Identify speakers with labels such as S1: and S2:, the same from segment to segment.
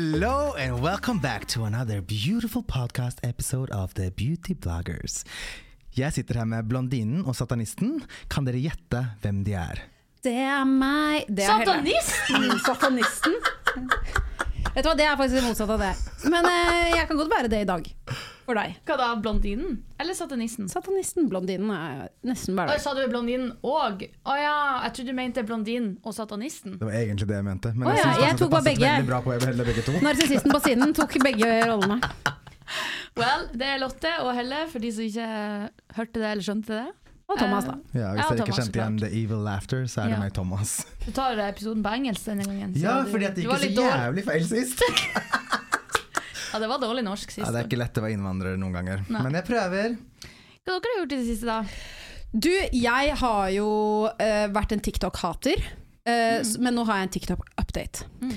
S1: Hello and welcome back to another beautiful podcast episode of The Beauty Bloggers. Jeg sitter her med blondinen og satanisten. Kan dere gjette hvem de er?
S2: Det er meg. Det er
S3: Satanisten!
S2: Satanisten! Vet du hva, Det er faktisk det motsatte av det. Men eh, jeg kan godt være det i dag. For deg.
S3: Hva da, blondinen? Eller satanisten?
S2: Satanisten, blondinen, er nesten bare
S3: Oi, sa du blondinen og Å ja, jeg trodde du mente blondinen og satanisten.
S1: Det var egentlig det jeg mente. Men
S2: Å
S1: jeg
S2: ja,
S1: synes
S2: jeg
S1: faktisk
S2: tok
S1: det
S2: bare
S1: passet
S2: begge.
S1: veldig bra på beholde begge to.
S2: Narsissisten på siden tok begge rollene.
S3: Well, det er Lotte og Helle, for de som ikke hørte det eller skjønte det.
S2: Og Thomas, da.
S1: Ja,
S3: Ja,
S1: Hvis dere ikke
S3: Thomas,
S1: kjente igjen The Evil Laughter, så er det
S3: Ja.
S1: meg, Thomas.
S3: Du tar episoden på engelsk denne gangen.
S1: Ja, fordi at det gikk så jævlig feil sist.
S3: Ja, det var dårlig norsk sist.
S1: Ja, det er ikke lett å være innvandrer noen ganger.
S3: Nei.
S1: Men jeg prøver.
S3: Hva har dere gjort i det siste, da?
S2: Du, jeg har jo uh, vært en TikTok-hater. Uh, mm. Men nå har jeg en TikTok-update.
S3: Mm.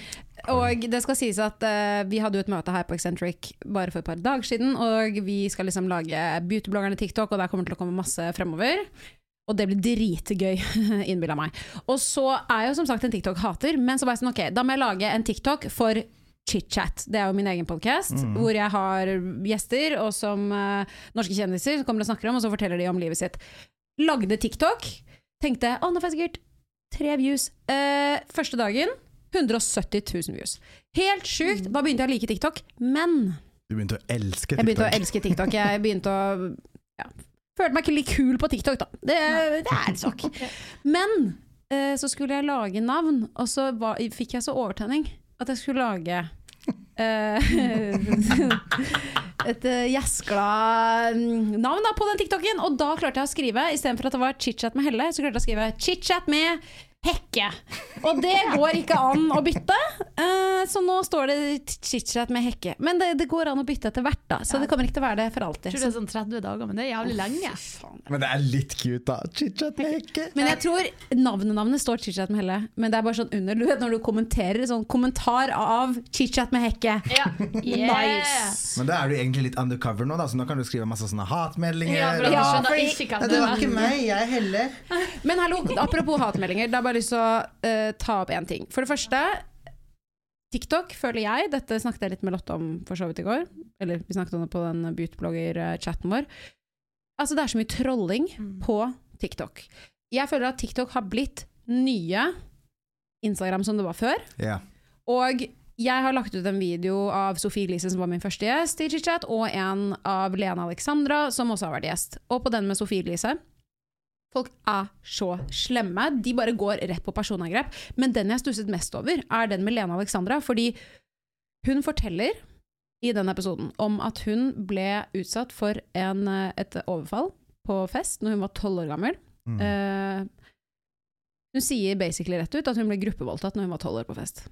S2: Og det skal sies at uh, vi hadde jo et møte her på Eccentric bare for et par dager siden, og vi skal liksom lage beautybloggerne TikTok, og der kommer det til å komme masse fremover. Og det blir dritgøy, innbilla meg. Og så er jeg jo som sagt en TikTok-hater, men så var jeg sånn, ok, da må jeg lage en TikTok for chit-chat. Det er jo min egen podkast, hvor jeg har gjester og som uh, norske kjendiser som kommer og snakker om, og så forteller de om livet sitt. Lagde TikTok. Tenkte å, nå får jeg sikkert tre views. Uh, første dagen 170 000 views. Helt sjukt. Da begynte jeg å like TikTok, men
S1: Du begynte å elske TikTok?
S2: jeg begynte å elske TikTok. Jeg begynte å ja, Følte meg ikke litt kul på TikTok, da. Det, det er en sak. Men eh, så skulle jeg lage navn, og så var, fikk jeg så overtenning at jeg skulle lage eh, et uh, gjeskla mm, navn da, på den TikToken. Og da klarte jeg å skrive, istedenfor at det var chit-chat med Helle, så klarte jeg å skrive chit-chat med Hekke. Og det går ikke an å bytte, uh, så nå står det chit-chat med Hekke. Men det, det går an å bytte etter hvert, da, så det kommer ikke til å være det for alltid.
S3: Jeg tror det er sånn 30 dager, men det er jævlig lenge.
S2: Oh.
S1: Men det er litt cute, da. Chit-chat med Hekke.
S2: Men jeg tror navnet-navnet står chit-chat med Helle, men det er bare sånn under. Du vet når du kommenterer, sånn kommentar av chit-chat med Hekke.
S3: Ja.
S2: Nice.
S1: Men da er du egentlig litt undercover nå, da, så nå kan du skrive masse sånne hatmeldinger.
S3: Ja, for
S2: Ja, fordi-
S3: ikke
S1: det var ikke meg, jeg er Helle.
S2: Men hallo, apropos hatmeldinger, Det er jeg bare lyst til å uh, ta opp én ting. For det første, TikTok føler jeg, dette snakket jeg litt med Lotte om for så vidt i går, eller vi snakket om det på den beautyblogger-chatten vår. Altså det er så mye trolling
S3: Mm.
S2: på TikTok. Jeg føler at TikTok har blitt nye Instagram som det var før.
S1: Yeah.
S2: Og jeg har lagt ut en video av Sofie Elise, som var min første gjest i ChitChat, og en av Lena Alexandra, som også har vært gjest. Og på den med Sofie Elise Folk er så slemme. De bare går rett på personangrep. Men den jeg stusset mest over, er den med Lena Alexandra. Fordi hun forteller i den episoden om at hun ble utsatt for en, eh, et overfall på fest når hun var tolv år gammel.
S1: Mm.
S2: Eh, hun sier basically rett ut at hun ble gruppevoldtatt når hun var tolv år på fest.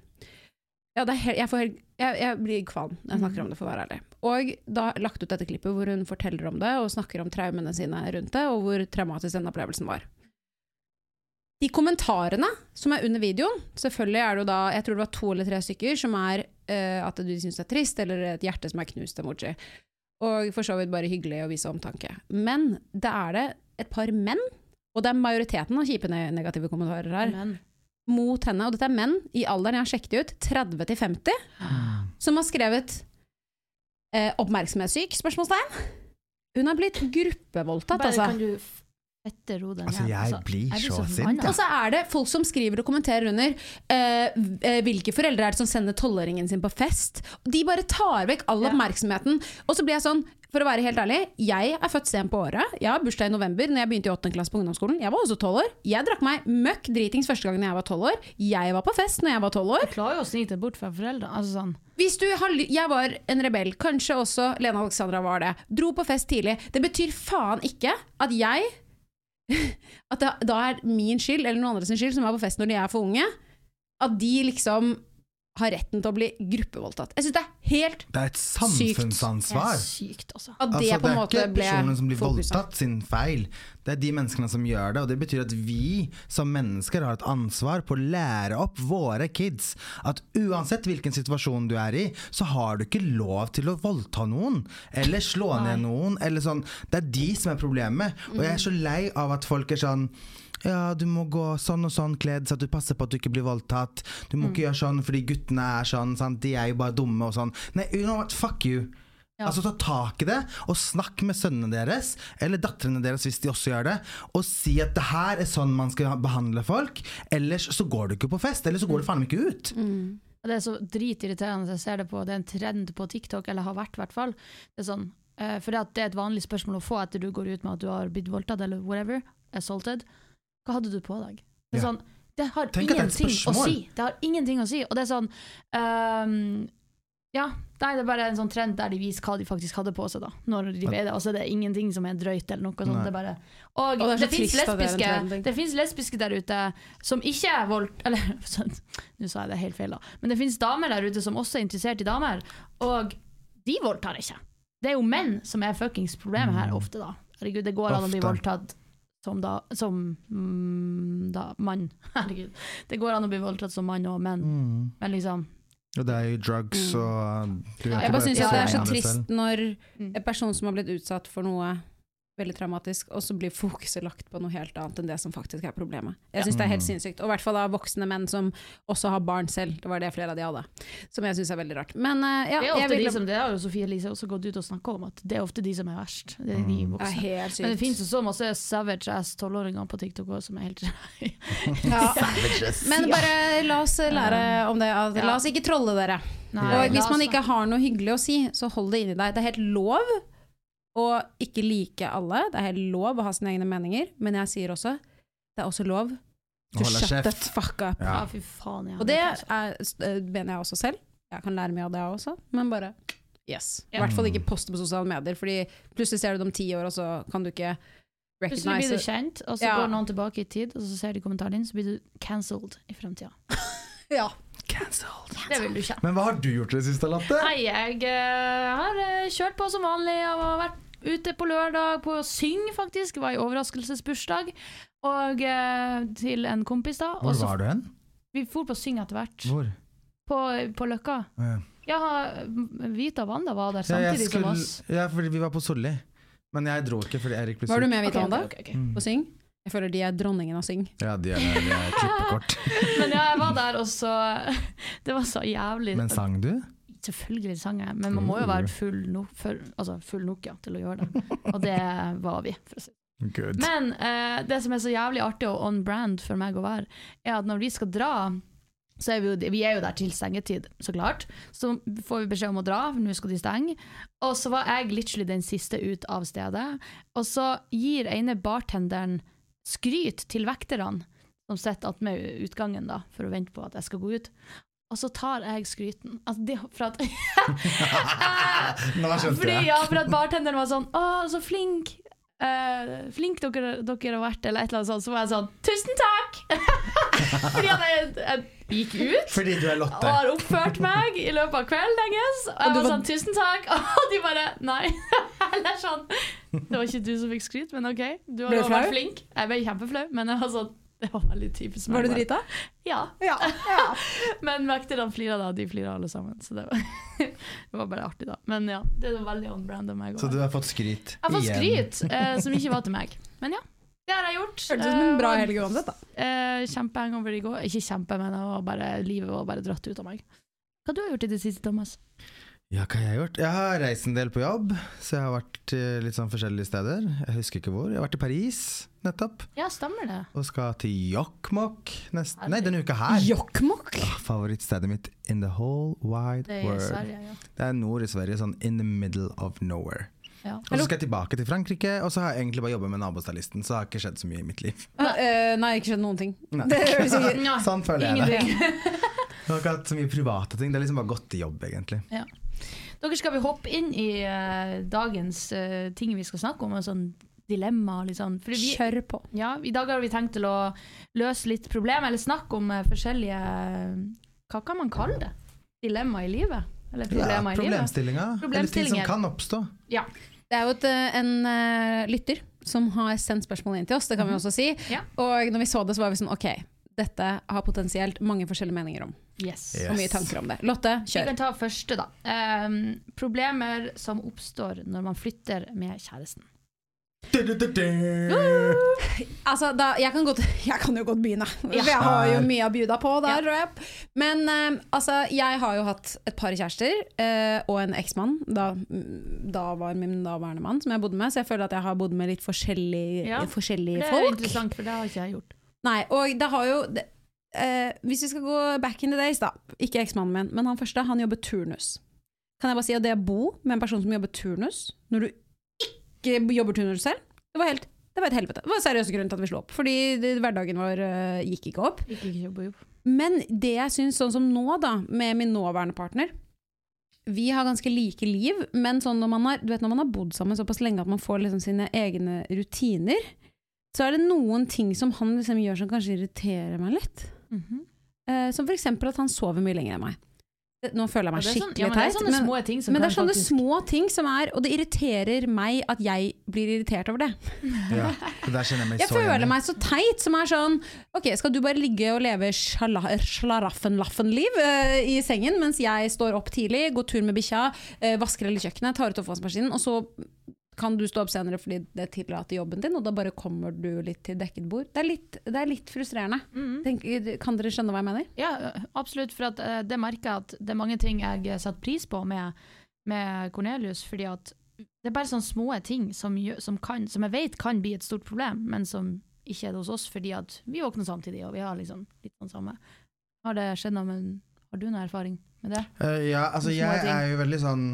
S2: Ja, helt, jeg, helt, jeg, jeg blir kvalm når jeg snakker om det, for å være ærlig. Og da lagt ut dette klippet hvor hun forteller om det, og snakker om traumene sine rundt det, og hvor traumatisk den opplevelsen var. De kommentarene som er under videoen, selvfølgelig er det jo da, jeg tror det var to eller tre stykker, som er uh, at du syns det er trist, eller et hjerte som er knust emoji. Og for så vidt bare hyggelig å vise omtanke. Men det er det et par menn, og det er majoriteten av kjipe negative kommentarer her,
S3: Men
S2: mot henne, og dette er menn i alderen jeg har sjekket ut, 30 til 50, som har skrevet eh, 'oppmerksomhetssyk?' spørsmålstegn. Hun har blitt gruppevoldtatt,
S3: bare
S2: altså.
S3: kan du fette ro den
S1: Altså, jeg
S3: Altså,
S1: blir
S3: så,
S1: så
S3: sint.
S1: sint,
S2: Og så er det folk som skriver og kommenterer under eh, eh, hvilke foreldre er det som sender tolvåringen sin på fest. De bare tar vekk all
S3: Ja.
S2: oppmerksomheten. Og så blir jeg sånn, for å være helt ærlig, jeg er født sent på året. Jeg har bursdag i november når jeg begynte i 8. klasse på ungdomsskolen. Jeg var også tolv år. Jeg drakk meg møkk dritings første gang jeg var tolv år. Jeg var på fest når jeg var tolv år.
S3: Du klarer jo å snike deg bort fra foreldre. Altså sånn.
S2: Hvis du har, jeg var en rebell, kanskje også Lena Alexandra var det. Dro på fest tidlig. Det betyr faen ikke at jeg At det da er min skyld, eller noen andres skyld, som er på fest når de er for unge. At de liksom har retten til å bli gruppevoldtatt. Jeg syns det er helt sykt.
S1: Det er et
S2: Sykt.
S3: Det er sykt, også.
S2: at det
S1: Altså,
S2: på en
S1: er ikke personen som blir
S2: fokuset.
S1: voldtatt sin feil. Det er de menneskene som gjør det. Og det betyr at vi som mennesker har et ansvar på å lære opp våre kids at uansett hvilken situasjon du er i, så har du ikke lov til å voldta noen. Eller slå ned noen. Eller sånn. Det er de som er problemet. Og jeg er så lei av at folk er sånn ja, du må gå sånn og sånn kledd så at du passer på at du ikke blir voldtatt. Du må ikke gjøre sånn fordi guttene er sånn, sant? de er jo bare dumme og sånn. Nei, you know what, fuck you.
S3: Ja.
S1: Altså Ta tak i det, og snakk med sønnene deres, eller datterne deres hvis de også gjør det, og si at det her er sånn man skal behandle folk. Ellers så går du ikke på fest, eller så går du faen meg ikke ut.
S3: Mm. Det er så dritirriterende. Jeg ser det på, det er en trend på TikTok, eller har vært i hvert fall. Det er sånn, eh, for det, det er et vanlig spørsmål å få etter du går ut med at du har blitt voldtatt eller whatever, assaulted. Hva hadde du på deg? Det, er sånn, det har
S1: Tenk ingenting det er
S3: å si. Det har ingenting å si. Og det er sånn um, Ja, nei, det er bare en sånn trend der de viser hva de faktisk hadde på seg da Når de ble det. Altså, det er ingenting som er drøyt eller noe sånt.
S1: Nei.
S3: Det er bare Og,
S2: Og det
S3: det,
S2: en
S3: lesbiske, det lesbiske der ute som ikke er voldt... Eller nå sa jeg det helt feil, da. Men det finnes damer der ute som også er interessert i damer, og de voldtar ikke. Det er jo menn som er fuckings problemet her, ofte, da. Herregud, det går an å bli voldtatt som da Som mm, da mann. Herregud. Det går an å bli voldtatt som mann og menn,
S1: Mm.
S3: men liksom
S1: Og det er jo drugs
S2: Mm.
S1: og
S2: Jeg bare syns det er så trist
S1: selv.
S2: når
S3: Mm.
S2: en person som har blitt utsatt for noe veldig traumatisk, og så blir fokuset lagt på noe helt annet enn det som faktisk er problemet. Jeg syns det er helt
S1: Mm.
S2: sinnssykt. Og i hvert fall av voksne menn som også har barn selv. Det var det flere av de hadde. Som jeg syns er veldig rart. Men uh, ja,
S3: det, er
S2: jeg vil
S3: de som, det har jo Sofie Elise også gått ut og snakka om, at det er ofte de som er verst. Det er de
S1: Mm.
S2: er
S3: voksne.
S2: helt sykt.
S3: Men det finnes jo så masse savage ass tolvåringer på TikTok også, som er helt
S2: ja. Men bare la oss lære om det. At,
S3: Ja.
S2: La oss ikke trolle dere.
S3: Nei,
S2: Og hvis man ikke har noe hyggelig å si, så hold det inni deg. Det er helt lov å ikke like alle. Det er helt lov å ha sine egne meninger, men jeg sier også det er også lov to shut the
S1: kjeft.
S2: fuck up.
S1: Ja.
S3: Ja, fy faen.
S2: Og det
S3: er
S2: eh, mener jeg også selv. Jeg kan lære mye av det også, men bare yes. I hvert fall ikke poste på sosiale medier, fordi plutselig ser du det om ti år, og så kan du ikke
S3: Plutselig blir du kjent, og så
S2: Ja.
S3: går noen tilbake i tid, og så ser de kommentaren din, så blir du cancelled i fremtida.
S2: ja.
S1: Cancelled.
S3: Det vil du ikke.
S1: Men hva har du gjort i det siste, Latte?
S3: Nei, jeg uh, har eh, kjørt på som vanlig. og har vært ute på lørdag på Syng, faktisk. Det var i overraskelsesbursdag. Og eh, til en kompis, da.
S1: Hvor
S3: Også,
S1: var du hen?
S3: Vi for på Syng etter hvert.
S1: Hvor?
S3: På, på Løkka.
S1: Ja.
S3: Ja, Vita Wanda var der
S1: Ja, skulle,
S3: samtidig som oss.
S1: Ja, fordi vi var på Solli. Men jeg dro ikke fordi Erik ble
S2: Var du med, Vita
S3: okay,
S2: Wanda,
S3: okay, okay. ok.
S1: Mm.
S2: på Syng? Jeg føler de er dronningen av Syng.
S1: Ja, de er, de er klippekort.
S3: Men ja, jeg var der, og så Det var så jævlig
S1: Men sang du?
S3: Selvfølgelig sang jeg, men man må jo være full nok, for, altså full nok ja, til å gjøre det. Og det var vi. For å si.
S1: Good.
S3: Men eh, det som er så jævlig artig og on brand for meg å være, er at når vi skal dra så er vi, jo, vi er jo der til stengetid, så klart. Så får vi beskjed om å dra, for nå skal de stenge. Og så var jeg literally den siste ut av stedet. Og så gir ene bartenderen skryt til vekterne som sitter attmed utgangen da, for å vente på at jeg skal gå ut. Og så tar jeg skryten. Altså, det, for at
S1: Nå skjønte
S3: fordi,
S1: jeg.
S3: ja, for at bartenderen var sånn 'Å, så flink'. Uh, flink dere, dere har vært, eller et eller annet sånt. Så var jeg sånn 'Tusen takk!' Fordi at jeg, jeg gikk ut
S1: Fordi du er
S3: og har oppført meg i løpet av kvelden. Guess. Og jeg
S2: Og
S3: var
S2: var-
S3: sånn 'Tusen takk', og de bare 'Nei'. Eller sånn. Det var ikke du som fikk skryt, men OK. Du har
S2: flau?
S3: flink. Jeg ble kjempeflau, men jeg var sånn det var veldig typisk meg.
S2: Var du drita?
S3: Ja.
S2: Ja.
S3: Men vekterne flira da, de flira alle sammen. Så det var, det var bare artig, da. Men ja, det er veldig on brand av meg.
S1: Så du har fått skryt igjen?
S3: Jeg har fått
S1: igjen.
S3: skryt eh, som ikke var til meg. Men ja, det har jeg gjort.
S2: Hørtes ut som en bra
S3: Eh,
S2: helg uansett, da.
S3: Eh, Kjempehangover i går. Ikke kjempe, men var bare, livet var bare dratt ut av meg. Hva du har gjort i det siste, Thomas?
S1: Ja, hva har jeg gjort? Jeg har reist en del på jobb, så jeg har vært eh, litt sånn forskjellige steder. Jeg husker ikke hvor. Jeg har vært i Paris nettopp,
S3: Ja, stemmer det.
S1: og skal til Jokkmokk neste Nei, denne uka her.
S2: Jokkmokk?
S1: Favorittstedet mitt in the whole wide
S3: Det
S1: world.
S3: Sverige, ja.
S1: Det er nord i Sverige, sånn in the middle of nowhere.
S3: ja.
S1: Og så skal jeg tilbake til Frankrike, og så har jeg egentlig bare jobbet med nabostylisten, så det har ikke skjedd så mye i mitt liv.
S2: Nei, uh, nei, ikke skjedd noen ting.
S1: Nei.
S2: Det høres ikke
S1: Sånn føler jeg det.
S3: Ingenting.
S1: Jeg har ikke hatt så mye private ting, det er liksom bare gått til jobb, egentlig.
S3: Dere skal vi hoppe inn i uh, dagens uh, ting vi skal snakke om, og sånn dilemma. Fordi vi,
S2: Kjør på.
S3: ja, I dag har vi tenkt til å løse litt problemer, eller snakke om uh, forskjellige Hva kan man kalle det? dilemma i livet. Eller
S1: Ja,
S3: problemstillinger. i livet.
S1: Eller ting som kan oppstå.
S3: Ja.
S2: Det er jo et, en lytter som har sendt spørsmål inn til oss, det kan vi også si.
S3: Ja.
S2: Og når vi så det, så var vi sånn ok, dette har potensielt mange forskjellige meninger om.
S3: Yes.
S1: Yes.
S2: Og mye tanker om det. Lotte,
S3: Vi kan ta første, da. Um, problemer som oppstår når man flytter med kjæresten.
S1: Du, du, du, du.
S2: Altså, da, jeg, kan godt, jeg kan jo godt begynne.
S3: Ja.
S2: Jeg har jo mye å bjuda på der,
S3: Ja.
S2: Men eh, altså, jeg har jo hatt et par kjærester uh, og en eksmann. Da, da var min daværende mann som jeg bodde med, så jeg føler at jeg har bodd med litt forskjellige,
S3: Ja.
S2: forskjellige
S3: Det er interessant, for det har ikke jeg gjort.
S2: Nei, og det har jo det, eh, Hvis vi skal gå back in the days, da. Ikke eksmannen min, men han første, han jobber turnus. Kan jeg bare si at det å bo med en person som jobber turnus, når du ikke jobber turnus selv, det var helt det var et helvete. Det var en seriøs grunn til at vi slo opp. Fordi det, hverdagen vår uh, gikk ikke opp.
S3: Gikk ikke jobb jobb.
S2: Men det jeg syns, sånn som nå, da, med min nåværende partner Vi har ganske like liv, men sånn når man har, du vet, når man har bodd sammen såpass lenge at man får liksom sine egne rutiner, så er det noen ting som han liksom gjør som kanskje irriterer meg litt.
S3: Mhm.
S2: Eh, som for eksempel at han sover mye lenger enn meg. Nå føler jeg meg
S3: er sånn-
S2: skikkelig
S3: ja, men det er
S2: teit.
S3: sånne
S2: Men,
S3: små ting
S2: men det er sånne
S3: faktisk-
S2: små ting som er Og det irriterer meg at jeg blir irritert over det.
S1: Ja, det der kjenner jeg meg
S2: Jeg
S1: så Jeg
S2: føler meg så teit, som er sånn Ok, skal du bare ligge og leve slaraffen-laffen-liv uh, i sengen mens jeg står opp tidlig, går tur med bikkja, uh, vasker hele kjøkkenet, tar ut oppvaskmaskinen, og så kan du stå opp senere fordi det tillater jobben din, og da bare kommer du litt til dekket bord. Det er litt, det er litt frustrerende.
S3: Mm.
S2: Tenk, kan dere skjønne hva jeg mener?
S3: Ja, absolutt. For at, eh, det merker jeg at det er mange ting jeg setter pris på med, med Cornelius. fordi at det er bare sånne små ting som, som, kan, som jeg vet kan bli et stort problem, men som ikke er det hos oss fordi at vi våkner samtidig og vi har liksom litt sånn samme. Har det skjedd noe, men har du noe erfaring med det?
S1: Uh, ja, altså jeg
S3: ting.
S1: er jo veldig sånn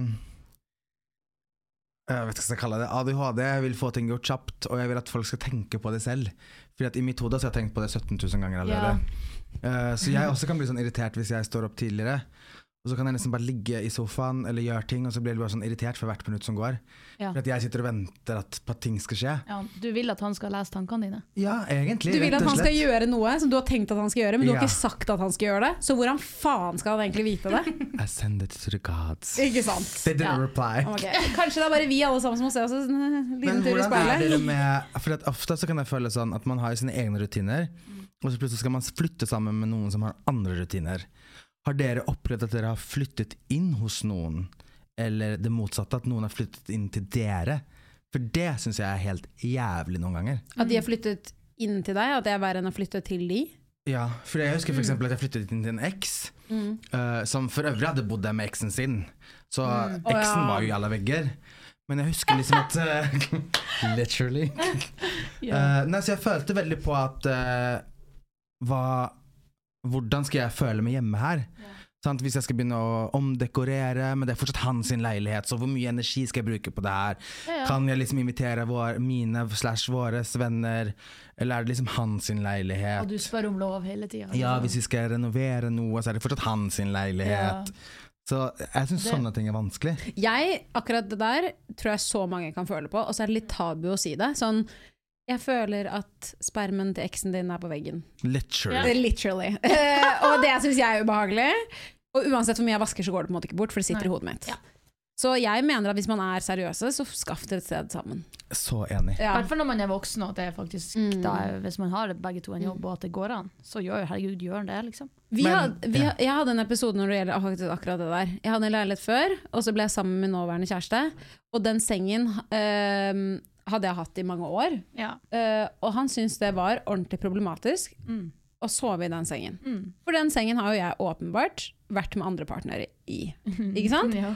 S1: Jeg vet ikke hva jeg skal kalle det. ADHD. Jeg vil få ting gjort kjapt, og jeg vil at folk skal tenke på det selv. Fordi at I mitt hode har jeg tenkt på det 17 000 ganger allerede. Eh, så jeg også kan bli sånn irritert hvis jeg står opp tidligere. Og så kan jeg nesten bare ligge i sofaen eller gjøre ting, og så blir jeg bare sånn irritert for hvert minutt som går.
S3: Ja.
S1: For at jeg sitter og venter at, på at ting skal skje.
S3: Ja, du vil at han skal lese tankene dine?
S1: Ja, egentlig.
S2: Du vil at han skal gjøre noe som du har tenkt at han skal gjøre, men du har ikke sagt at han skal gjøre det. Så hvordan faen skal han egentlig vite det?
S1: I send it to the gods.
S2: Ikke sant?
S1: They didn't
S3: Ja.
S1: reply.
S2: Okay. Kanskje det er bare vi alle sammen som må se oss en liten tur i speilet?
S1: For at ofte så kan jeg føle sånn at man har sine egne rutiner, og så plutselig skal man flytte sammen med noen som har andre rutiner. Har dere opplevd at dere har flyttet inn hos noen, eller det motsatte, at noen har flyttet inn til dere? For det syns jeg er helt jævlig noen ganger.
S2: At de har flyttet inn til deg, at det er verre enn å flytte til de?
S1: Ja, for jeg husker for eksempel at jeg flyttet inn til en eks, eh, som for øvrig hadde bodd der med eksen sin. Så
S2: Å,
S1: eksen
S2: ja.
S1: var jo i alle vegger. Men jeg husker liksom at uh, Literally. Eh, nei, så jeg følte veldig på at eh, hva, Hvordan skal jeg føle meg hjemme her? Sant? Hvis jeg skal begynne å omdekorere, men det er fortsatt hans leilighet, så hvor mye energi skal jeg bruke på det her?
S3: Ja, ja.
S1: Kan jeg liksom invitere vår, mine slash våre venner, eller er det liksom hans leilighet?
S3: Og du spør om lov hele tida?
S1: Ja, hvis vi skal renovere noe, så er det fortsatt hans sin leilighet. Så jeg syns sånne ting er vanskelig.
S2: Jeg, akkurat det der, tror jeg så mange kan føle på, og så er det litt tabu å si det. Sånn, jeg føler at spermen til eksen din er på veggen.
S1: Literally.
S2: Yeah. Literally. Uh, og det syns jeg er ubehagelig. Og uansett hvor mye jeg vasker, så går det på en måte ikke bort, for det sitter
S3: Nei.
S2: i hodet mitt.
S3: Ja.
S2: Så jeg mener at hvis man er seriøse, så skaff dere et sted sammen.
S1: Så enig.
S3: I
S2: Ja.
S3: hvert fall når man er voksen, og at det er faktisk
S2: Mm.
S3: da, hvis man har begge to en jobb, og at det går an, så gjør herregud, gjør det, liksom.
S2: Vi
S1: Men-
S2: had, vi,
S1: ja.
S2: Jeg hadde en episode når det gjelder faktisk akkurat det der. Jeg hadde en leilighet før, og så ble jeg sammen med min nåværende kjæreste. Og den sengen eh, hadde jeg hatt i mange år.
S3: Ja.
S2: Uh, og han syntes det var ordentlig problematisk
S3: Mm.
S2: å sove i den sengen.
S3: Mm.
S2: For den sengen har jo jeg åpenbart vært med andre partnere i. Ikke sant?
S3: Ja.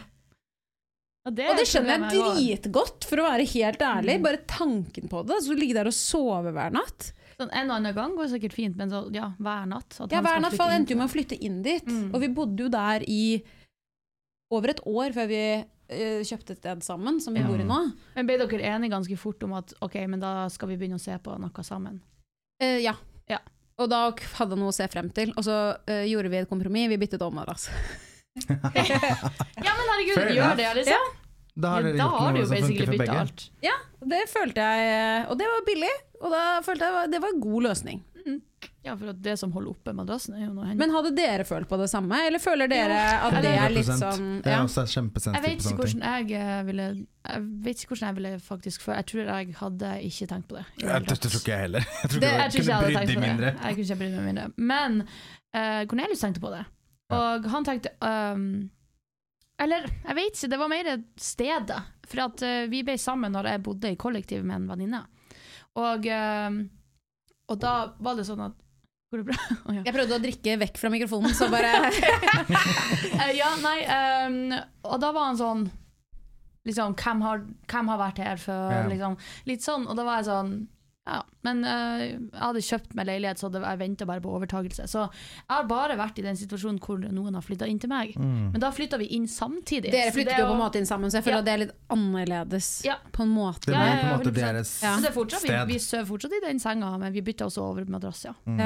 S3: Og det
S2: Og det skjønner jeg dritgodt, for å være helt ærlig.
S3: Mm.
S2: Bare tanken på det. Så ligge der og sove hver natt.
S3: Sånn, en og annen gang går sikkert fint, men så, ja, hver natt. at
S2: Ja, hver natt endte jo med å flytte inn dit.
S3: Mm.
S2: Og vi bodde jo der i over et år før vi kjøpte et sted sammen, som vi
S1: Ja.
S2: bor i nå.
S3: Men ble dere enige ganske fort om at ok, men da skal vi begynne å se på noe sammen?
S2: Uh, ja.
S3: Ja.
S2: Og da hadde han noe å se frem til. Og så uh, gjorde vi et kompromiss. Vi byttet om oss.
S3: Ja, men herregud,
S1: Fair
S3: gjør
S1: enough.
S3: det, liksom.
S1: Da har dere
S3: ja,
S1: gjort
S3: har
S1: noe som
S3: basically
S1: funker for begge.
S3: alt.
S2: Det følte jeg Og det var billig. Og da følte jeg det var en god løsning.
S3: Ja, for at det som holder oppe madrassen, er jo noe hendt.
S2: Men hadde dere følt på det samme, eller føler dere at det er litt sånn
S1: Jeg er
S2: ja.
S3: Jeg vet ikke hvordan jeg eh, ville Jeg vet ikke hvordan jeg ville faktisk føle Jeg tror jeg hadde ikke tenkt på det.
S1: Jeg, det tror ikke jeg heller. Jeg tror
S2: Det-
S1: ikke
S3: Jeg tror jeg
S1: kunne
S3: hadde
S1: brydd
S3: tenkt på det.
S1: mindre.
S3: Jeg kunne ikke brydd meg mindre. Men uh, Cornelius tenkte på det. Og han tenkte um, Eller, jeg vet ikke, det var mer stedet. For at uh, vi ble sammen når jeg bodde i kollektiv med en venninne. Og, uh, og da var det sånn at Går det bra? Oh, ja.
S2: Jeg prøvde å drikke vekk fra mikrofonen, så bare
S3: Eh, ja, nei Um, Og da var han sånn Liksom, hvem har, hvem har vært her før?
S1: Ja.
S3: Liksom, litt sånn, og da var jeg sånn ja, men eh, jeg hadde kjøpt meg leilighet, så jeg venta bare på overtakelse. Så jeg har bare vært i den situasjonen hvor noen har flytta inn til meg.
S1: Mm.
S3: Men da flytta vi inn samtidig.
S2: Dere
S3: så det
S2: flyttet
S3: er
S2: jo på en måte inn sammen, så jeg føler
S3: Ja.
S2: at det er litt annerledes.
S3: Ja.
S2: På en måte.
S1: Det blir på en måte deres
S2: Ja.
S3: Så det er fortsatt, vi,
S1: sted.
S3: vi sover fortsatt i den senga, men vi bytta også over madrass, ja.
S1: Mm.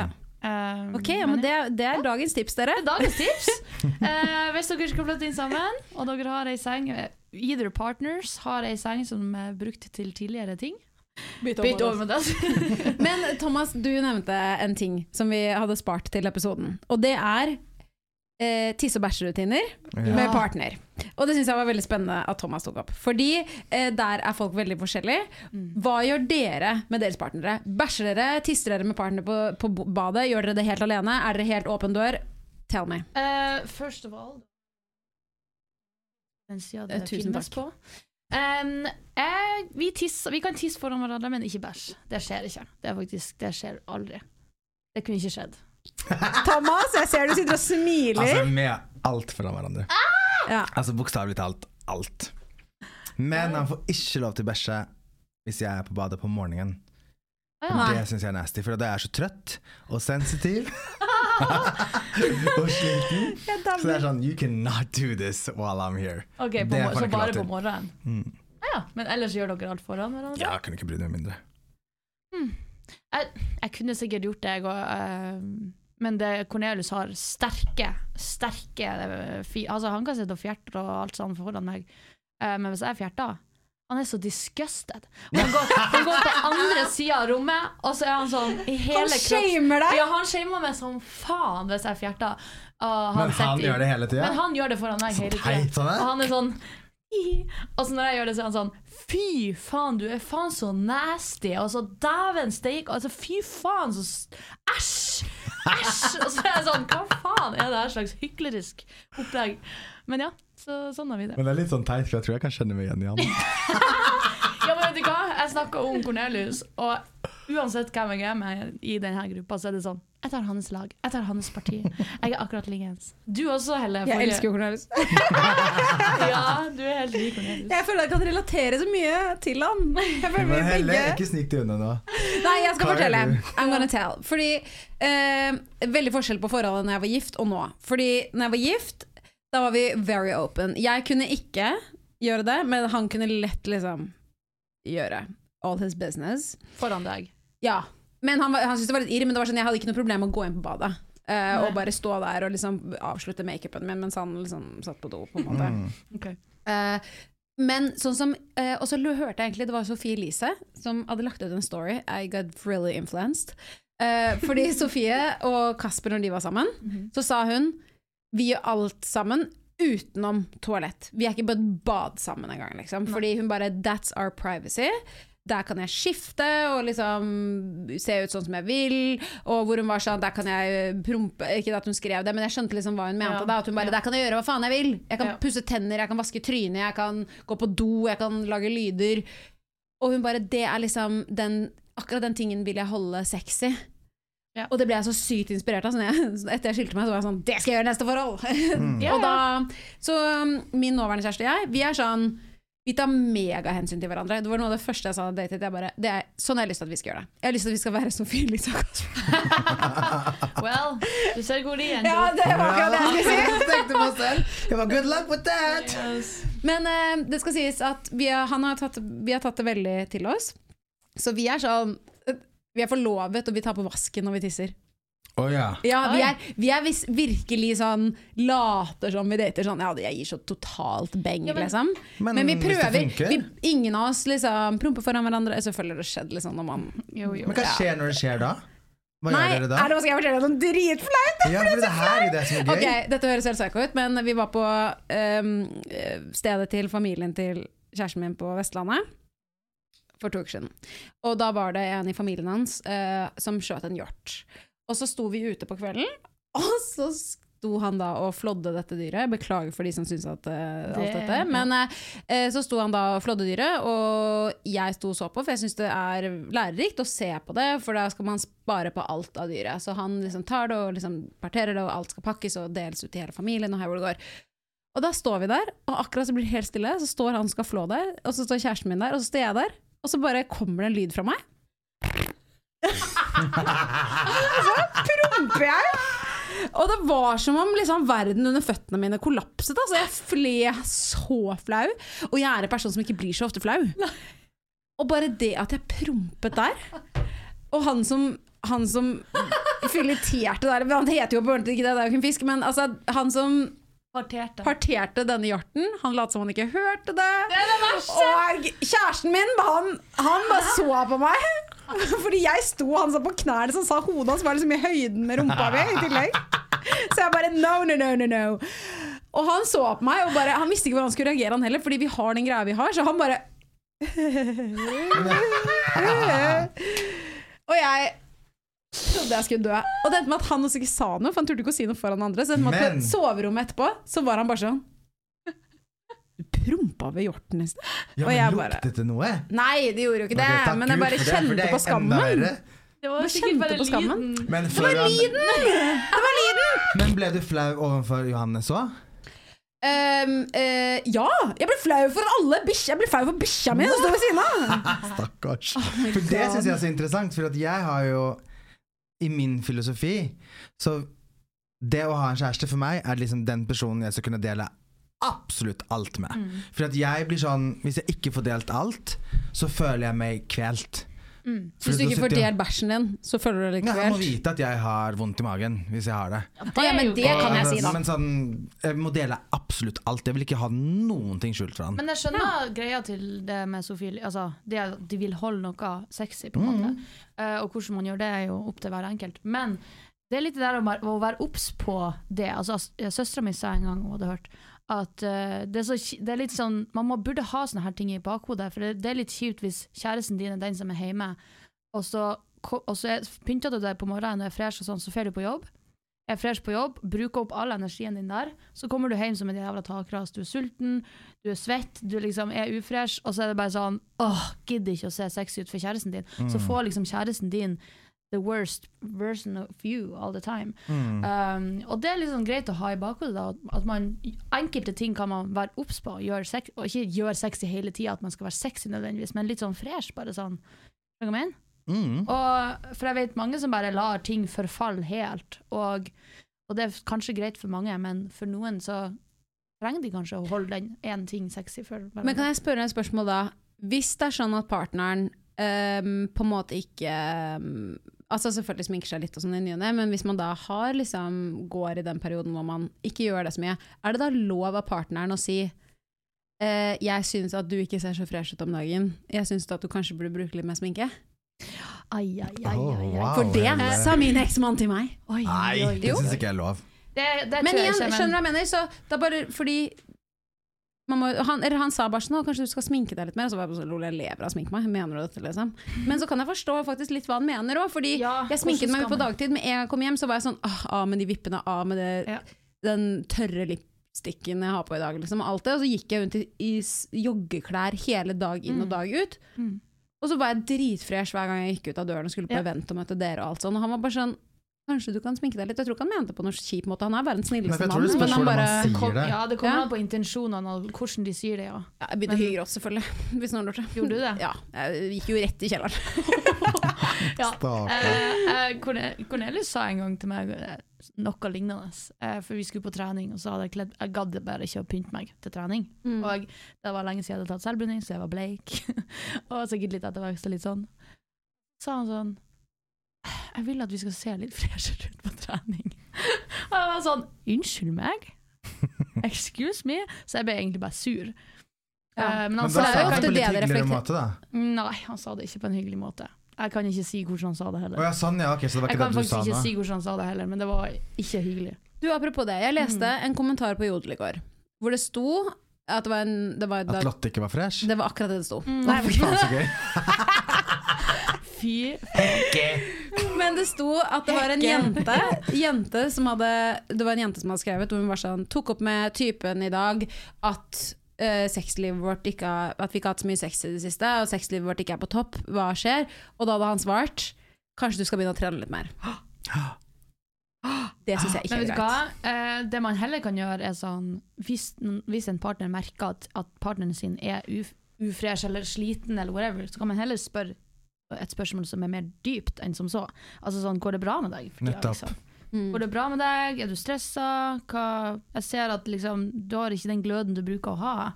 S2: Ja.
S3: Eh,
S2: Ok, ja, men det, det er dagens tips, dere.
S3: Dagens tips! uh, hvis dere skal flytte inn sammen, og dere har ei seng Either partners har ei seng som er brukt til tidligere ting. Bytt over med det.
S2: Men Thomas, du nevnte en ting som vi hadde spart til episoden. Og det er eh, tisse- og bæsjerutiner
S1: Ja.
S2: med partner. Og det syns jeg var veldig spennende at Thomas tok opp. Fordi eh, der er folk veldig forskjellige.
S3: Mm.
S2: Hva gjør dere med deres partnere? Bæsjer dere? Tisser dere med partner på, på badet? Gjør dere det helt alene? Er dere helt åpen dør? Tell me.
S3: Uh, first of all Den sida det
S2: uh, tusen
S3: finnes
S2: takk.
S3: på. Um, eh, vi, tisser, vi kan tisse foran hverandre, men ikke bæsj. Det skjer ikke. Det, er faktisk, det skjer aldri. Det kunne ikke skjedd.
S2: Thomas, jeg ser du sitter og smiler.
S1: Altså med alt foran hverandre.
S2: Ja.
S1: Altså bokstavelig talt alt. Men han får ikke lov til å bæsje hvis jeg er på badet på morgenen.
S3: Ah,
S1: Det syns jeg er nasty, for da er jeg så trøtt og sensitiv. og sliten. Så det er sånn You cannot do this while I'm here.
S3: Okay, på, Så bare på morgenen?
S1: Mm.
S3: Ah, ja. Men ellers gjør dere alt foran hverandre?
S1: Ja, jeg kan ikke bry meg mindre.
S3: Jeg, jeg kunne sikkert gjort det, jeg òg. men det Cornelius har sterke, sterke eh, fi, Altså, han kan sitte og fjerte og alt sånn foran meg, Eh, men hvis jeg fjerter han er så disgusted. Og han går, han går på andre sida av rommet, og så er han sånn i hele
S2: Han shamer deg!
S3: Ja, han shamer meg som faen hvis jeg fjerter. Og
S1: Men han gjør det hele tida.
S3: Men han gjør det foran meg hele tida.
S1: han er.
S3: Og han er sånn. Og så når jeg gjør det, så er han sånn Fy faen, du er faen så nasty. Og så dæven steike. Altså, fy faen, så Æsj! Æsj! Og så er jeg sånn Hva faen er det her slags hyklerisk opplegg? Men ja, så, sånn har vi det.
S1: Men det er litt sånn teit, for jeg tror jeg kan kjenne meg igjen i han.
S3: Vet du hva? Jeg snakka om Cornelius, og uansett hvem jeg er med i denne gruppa, så er det sånn Jeg tar hans lag. Jeg tar hans parti. Jeg er akkurat likens. Du også, Helle.
S2: Jeg
S3: forrige-
S2: elsker jo Cornelius.
S3: Ja, du er helt lik Cornelius.
S2: Jeg føler jeg kan relatere så mye til han. Jeg føler vi
S1: Men Helle,
S2: begge
S1: ikke snik deg unna nå.
S2: Nei, jeg skal
S1: Hva
S2: fortelle. I'm gonna tell. Fordi eh, Veldig forskjell på forholdet når jeg var gift og nå. Fordi når jeg var gift, da var vi very open. Jeg kunne ikke gjøre det, men han kunne lett liksom gjøre all his business.
S3: Foran deg.
S2: Ja. Men han, var- han syntes det var litt irr, men det var sånn, jeg hadde ikke noe problem med å gå inn på badet.
S3: Uh,
S2: og bare stå der og liksom avslutte makeupen min mens han liksom satt på do. på en måte
S1: Mm.
S3: Okay.
S2: Uh, men sånn som uh, Og så hørte jeg egentlig det var Sofie Elise som hadde lagt ut en story. I got really influenced. Eh, fordi Sofie og Kasper, når de var sammen, så sa hun vi gjør alt sammen utenom toalett. Vi er ikke på et bad sammen engang, liksom. Fordi hun bare That's our privacy. Der kan jeg skifte og liksom se ut sånn som jeg vil. Og hvor hun var sånn Der kan jeg prompe Ikke at hun skrev det, men jeg skjønte liksom hva hun mente.
S3: Ja.
S2: da At hun bare. Der kan jeg gjøre hva faen jeg vil. Jeg kan
S3: Ja.
S2: pusse tenner, jeg kan vaske trynet, jeg kan gå på do, jeg kan lage lyder. Og hun bare Det er liksom den Akkurat den tingen vil jeg holde sexy.
S3: Ja.
S2: Og det ble jeg så sykt inspirert av. Sånn jeg, etter jeg skilte meg, så var jeg sånn Det skal jeg gjøre i neste forhold!
S1: Mm.
S3: Ja,
S2: og da, så um, min nåværende kjæreste og jeg, vi er sånn vi tar megahensyn til hverandre. Det var noe av det første jeg sa da jeg bare, det er, sånn har jeg lyst til at vi skal gjøre det. Jeg har lyst til at vi skal være Sofie Elise og Kasper.
S3: Well, du ser hvor igjen, du.
S2: Ja, det var akkurat det jeg skulle si!
S1: Jeg tenkte meg selv. Jeg var good luck with that!
S3: Yes.
S2: Men uh, det skal sies at vi har, han har tatt, vi har tatt det veldig til oss. Så vi er sånn Vi er forlovet, og vi tar på vasken når vi tisser.
S1: Å ja.
S2: Ja, vi er, vi er vis, virkelig sånn Later som vi dater sånn Ja, jeg gir så totalt beng,
S3: Ja, men-
S2: liksom.
S1: Men,
S2: Men vi
S1: hvis det
S2: prøver. Vi, ingen av oss liksom promper foran hverandre. Selvfølgelig har det skjedd liksom, når man
S3: Jo, jo.
S1: Men hva skjer når det skjer da? Hva
S2: Nei,
S1: gjør dere da?
S2: er det skal jeg fortelle deg noe dritflaut?
S1: Ja, for det her er det som er gøy.
S2: Ok, dette høres helt psycho ut, men vi var på ehm, eh, stedet til familien til kjæresten min på Vestlandet for to uker siden. Og da var det en i familien hans eh, som skjøt en hjort. Og så sto vi ute på kvelden, og så sto han da og flådde dette dyret. Beklager for de som syns at uh, alt
S3: Det-
S2: dette. Men eh, så sto han da og flådde dyret, og jeg sto og så på, for jeg syns det er lærerikt å se på det, for da skal man spare på alt av dyret. Så han liksom tar det og liksom parterer det, og alt skal pakkes og deles ut til hele familien, og her hvor det går. Og da står vi der, og akkurat så blir det helt stille, så står han og skal flå det, og så står kjæresten min der, og så står jeg der, og så bare kommer det en lyd fra meg. så promper jeg. Og det var som om liksom, verden under føttene mine kollapset. Altså. Jeg ble så flau. Og jeg er en person som ikke blir så ofte flau. Og bare det at jeg prompet der Og han som, han som fileterte der Han heter jo på ordentlig ikke det, det er jo ikke en fisk, men altså, han som
S3: Parterte.
S2: parterte denne hjorten. Han lot som han ikke hørte det. Og kjæresten min, han, han bare så på meg. Fordi jeg sto, han sa på knærne, så sa hodet hans var liksom i høyden med rumpa mi i tillegg. Så jeg bare no, no, no, no, no. Og han så på meg, og bare, han visste ikke hvordan han skulle reagere, han heller, fordi vi har den greia vi har. Så han bare Og jeg trodde jeg skulle dø. Og det endte med at han også ikke sa noe, for han turte ikke å si noe foran andre. Så det endte med at på soverommet etterpå, så var han bare sånn Du prompa ved hjorten i sted.
S1: Ja, men
S2: jeg bare-
S1: luktet det noe?
S2: Nei, det gjorde jo ikke det,
S1: Ok,
S2: men jeg bare kjente
S1: det
S2: på skammen.
S3: Det var sikkert bare lyden.
S1: Men,
S2: Det var lyden! Det var lyden!
S1: men ble du flau overfor Johannes òg?
S2: Um, uh, ja! Jeg ble flau for alle bikkjer. Jeg ble flau for bikkja mi som står ved siden av.
S1: Stakkars.
S2: Oh
S1: for det syns jeg er så interessant, for at jeg har jo I min filosofi Så det å ha en kjæreste for meg er liksom den personen jeg skal kunne dele absolutt alt med.
S2: Mm.
S1: For at jeg blir sånn Hvis jeg ikke får delt alt, så føler jeg meg kvelt.
S3: Mm.
S2: Hvis du ikke får delt bæsjen din, så føler du deg
S1: Ja, jeg må vite at jeg har vondt i magen hvis jeg har det.
S2: Å, ja, men det kan jeg si, da.
S1: Men sånn, jeg må dele absolutt alt. Jeg vil ikke ha noen ting skjult fra han.
S3: Men jeg skjønner greia til det med Sofie. Altså, det at de vil holde noe sexy, på en
S1: Mm.
S3: måte. Eh, og hvordan man gjør det, er jo opp til hver enkelt. Men det er litt det der å å være obs på det. Altså, Søstera mi sa en gang, hun hadde hørt, at uh, det, er så, det er litt sånn Man må, burde ha sånne her ting i bakhodet, for det, det er litt kjipt hvis kjæresten din er den som er hjemme, og så, og så er, pynter du deg på morgenen og er fresh, og sånn, så drar du på jobb. Er fresh på jobb, bruker opp all energien din der, så kommer du hjem som en jævla takras. Du er sulten, du er svett, du liksom er ufresh, og så er det bare sånn åh, gidder ikke å se sexy ut for kjæresten din. Så får liksom kjæresten din the worst version of you all the time.
S1: Mm.
S3: Um, og det er liksom greit å ha i bakhodet, da, at man, enkelte ting kan man være obs på, gjør sex, og ikke gjøre sexy hele tida, at man skal være sexy nødvendigvis, men litt sånn fresh, bare sånn. Hva jeg mener?
S1: Mm.
S3: Og, for jeg vet mange som bare lar ting forfalle helt, og, og det er kanskje greit for mange, men for noen så trenger de kanskje å holde den én ting sexy for.
S2: Men kan jeg spørre et spørsmål da? Hvis det er sånn at partneren Um, på en måte ikke ehm, Altså Selvfølgelig sminker seg litt, og sånn i ny og ne, men hvis man da har liksom går i den perioden hvor man ikke gjør det så mye, er det da lov av partneren å si eh, 'Jeg syns at du ikke ser så fresh ut om dagen. Jeg syns at du kanskje burde bruke litt mer sminke'?
S3: Ai, ai, ai,
S1: Oh, wow.
S2: For det
S1: Helle.
S2: sa min eksmann til meg.
S3: Oi,
S1: Nei,
S3: oi,
S1: det syns ikke jeg er lov.
S3: Det, det
S2: Men igjen, skjønner du hva jeg mener? Så bare fordi må, han, han sa bare sånn, kanskje du skal sminke deg litt mer. Og så var jeg sånn, lol, jeg lever av å sminke meg. Mener du dette, liksom? Men så kan jeg forstå faktisk litt hva han mener òg. Fordi
S3: Ja,
S2: jeg sminket meg på dagtid. Med en gang jeg kom hjem, så var jeg sånn ah, Av med de vippene, av med det,
S3: Ja.
S2: den tørre lippstikken jeg har på i dag. Liksom, og alt det. Og så gikk jeg rundt i, i joggeklær hele dag inn og
S3: Mm.
S2: dag ut.
S3: Mm.
S2: Og så var jeg dritfresh hver gang jeg gikk ut av døren og skulle på
S3: Ja.
S2: event og møte dere og alt sånn. Og han var bare sånn Kanskje du kan sminke deg litt? Jeg tror ikke han mente på noen kjip måte. Han er bare den snilleste
S1: det
S2: mannen. Men han bare
S3: Kom,
S1: det.
S3: ja, det kommer
S2: Ja.
S3: an på intensjonene og hvordan de sier det, ja.
S2: Ja, jeg begynte å hygge også, selvfølgelig. Hvis noen lurte.
S3: Gjorde du det?
S2: Ja. Jeg gikk jo rett i kjelleren.
S3: Ja.
S1: Stakkar.
S3: Eh, eh, Cornelius sa en gang til meg eh, noe lignende. Eh, for vi skulle på trening, og så hadde jeg kledd Jeg gadd bare ikke å pynte meg til trening.
S2: Mm.
S3: Og det var lenge siden jeg hadde tatt selvbruning, så jeg var bleik. og sikkert litt ettervekst og litt sånn. Så sa han sånn Jeg vil at vi skal se litt freshere ut på trening. og jeg var sånn Unnskyld meg? Excuse me? Så jeg ble egentlig bare sur.
S2: Ja.
S3: Uh, men
S1: Men
S3: han
S1: da
S3: sa
S2: det jo ofte
S1: det
S2: det
S1: hyggeligere
S2: reflekterer-
S1: måte, da.
S3: Nei, han sa det ikke på en hyggelig måte. Jeg kan ikke si hvordan han sa det
S1: heller.
S3: heller.
S1: ja, sånn, ja. okay, så det var
S3: Jeg kan
S1: det du
S3: faktisk
S1: sa
S3: ikke
S1: nå?
S3: si hvordan han sa det heller, men det var ikke hyggelig.
S2: Du, apropos det. Jeg leste en kommentar på Jodel i går, hvor det sto at det var en det var,
S1: At Lotte ikke var fresh?
S2: det var akkurat det det sto.
S3: Nei,
S1: Fy faen, så gøy.
S3: Fy
S2: Men det sto at det var en jente, jente som hadde, Det var en jente som hadde skrevet hvor hun var sånn, tok opp med typen i dag at uh, sexlivet vårt ikke At vi ikke har hatt så mye sex i det siste, og sexlivet vårt ikke er på topp. Hva skjer? Og da hadde han svart Kanskje du skal begynne å trene litt mer. Det syns jeg ikke
S3: Men
S2: er greit.
S3: Eh, det man heller kan gjøre, er sånn Hvis, hvis en partner merker at, at partneren sin er uf, ufresh eller sliten, eller whatever, så kan man heller spørre et spørsmål som er mer dypt enn som så. Altså sånn, Går det bra med deg? for
S1: Nettopp.
S3: Liksom?
S2: Mm.
S3: Går det bra med deg? Er du stressa? Hva Jeg ser at liksom, du har ikke den gløden du bruker å ha.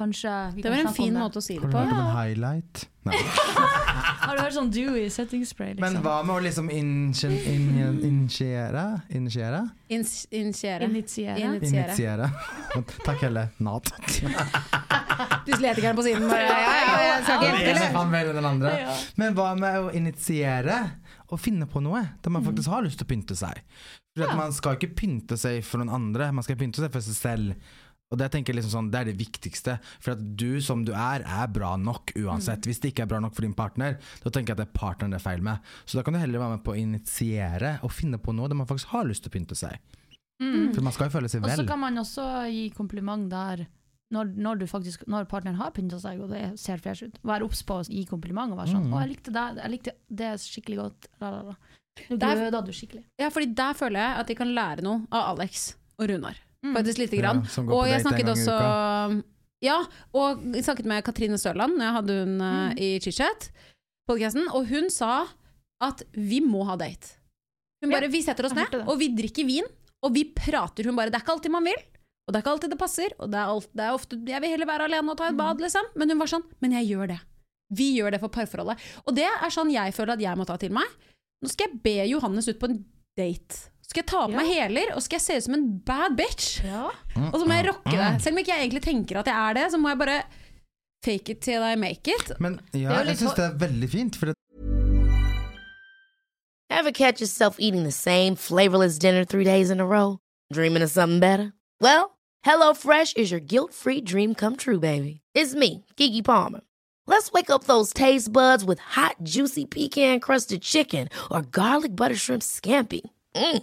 S3: Kanskje vi
S2: Det
S3: kan
S2: var en fin måte å si det på.
S1: Har du hørt om en highlight? Nei.
S3: Har du hørt sånn Dewey setting spray? Liksom?
S1: Men hva med å liksom initiere? Initiere?
S2: Initiere.
S3: Initiere?
S1: Takk, Helle. Nat.
S2: Dyslektikeren på siden bare ja, ja, ja, jeg skal ikke hjelpe til.
S1: Men hva med å initiere og finne på noe der man faktisk har lyst til å pynte seg? For at
S3: Ja.
S1: Man skal ikke pynte seg for noen andre, man skal pynte seg for seg selv. Og Det tenker jeg liksom sånn, det er det viktigste. For at du som du er, er bra nok uansett. Hvis det ikke er bra nok for din partner, da tenker jeg at det er partneren det er feil med. Så da kan du heller være med på å initiere og finne på noe der man faktisk har lyst til å pynte seg.
S3: Mm.
S1: For man skal jo føle seg vel.
S3: Og så kan man også gi kompliment der når, når, du faktisk, når partneren har pynta seg og det ser fresh ut. Vær obs på å gi kompliment og være sånn
S1: Mm.
S3: 'Å, jeg likte det, jeg likte det skikkelig godt'. La, la, la. Nå gløda du skikkelig.
S2: Ja, fordi der føler jeg at de kan lære noe av Alex og Runar.
S3: Mm.
S2: Faktisk lite
S1: Ja,
S2: grann.
S1: som går
S2: og
S1: på
S2: jeg
S1: date en
S2: snakket også Ja, og jeg snakket med Katrine Sørland når jeg hadde hun eh,
S3: Mm.
S2: i ChitChat, og hun sa at vi må ha date. Hun
S3: Ja,
S2: Vi setter oss ned, og vi drikker vin, og vi prater. Hun bare Det er ikke alltid man vil, og det er ikke alltid det passer, og det er, alt, det er ofte Jeg vil heller være alene og ta et
S3: Mm.
S2: bad, liksom. Men hun var sånn Men jeg gjør det. Vi gjør det for parforholdet. Og det er sånn jeg føler at jeg må ta til meg. Nå skal jeg be Johannes ut på en date. Skal jeg ta på
S3: Ja.
S2: meg hæler, og skal jeg se ut som en bad bitch.
S3: Ja.
S2: Og så må jeg
S1: mm,
S2: rocke det. Selv om ikke jeg egentlig tenker at jeg er det, så må jeg bare fake it till I make it.
S1: Men ja, jeg syns det er veldig fint. For det,
S4: Ever catch yourself eating the same flavorless dinner three days in a row? Dreaming of something better? Well, HelloFresh is your guilt free dream come true, baby. It's me, Kiki Palmer. Let's wake up those taste buds with hot, juicy pecan crusted chicken or garlic butter shrimp scampi. Mm.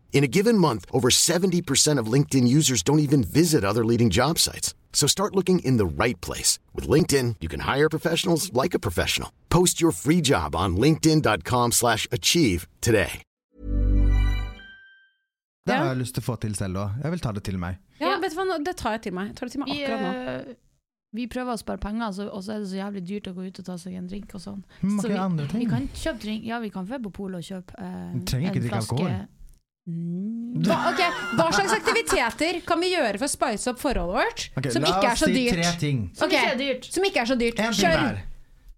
S5: In a given month, over 70% of LinkedIn users don't even visit other leading job sites. So start looking in the right place. With LinkedIn, you can hire professionals like a professional. Post your free job on linkedin.com slash achieve today.
S1: det har jeg lyst til å få til selv òg. Jeg vil ta det til meg.
S2: Ja, vet du hva, det tar jeg til meg. Jeg tar det til meg akkurat nå.
S3: eh, vi prøver å spare penger, så, og så er det så jævlig dyrt å gå ut og ta seg en drink og sånn. Så
S1: Mange andre ting.
S3: Vi kan kjøpe drink, ja vi kan dra på polet og kjøpe eh,
S1: Du trenger ikke
S3: en
S1: drikke
S3: flaske
S1: alkohol.
S3: Mm.
S2: Hva, okay, hva slags aktiviteter kan vi gjøre for å spice opp forholdet vårt,
S1: Okay,
S2: som ikke er så
S1: si ting.
S3: Som ikke er.
S2: Som ikke er så dyrt.
S1: En ting
S2: Kjør!
S1: hver.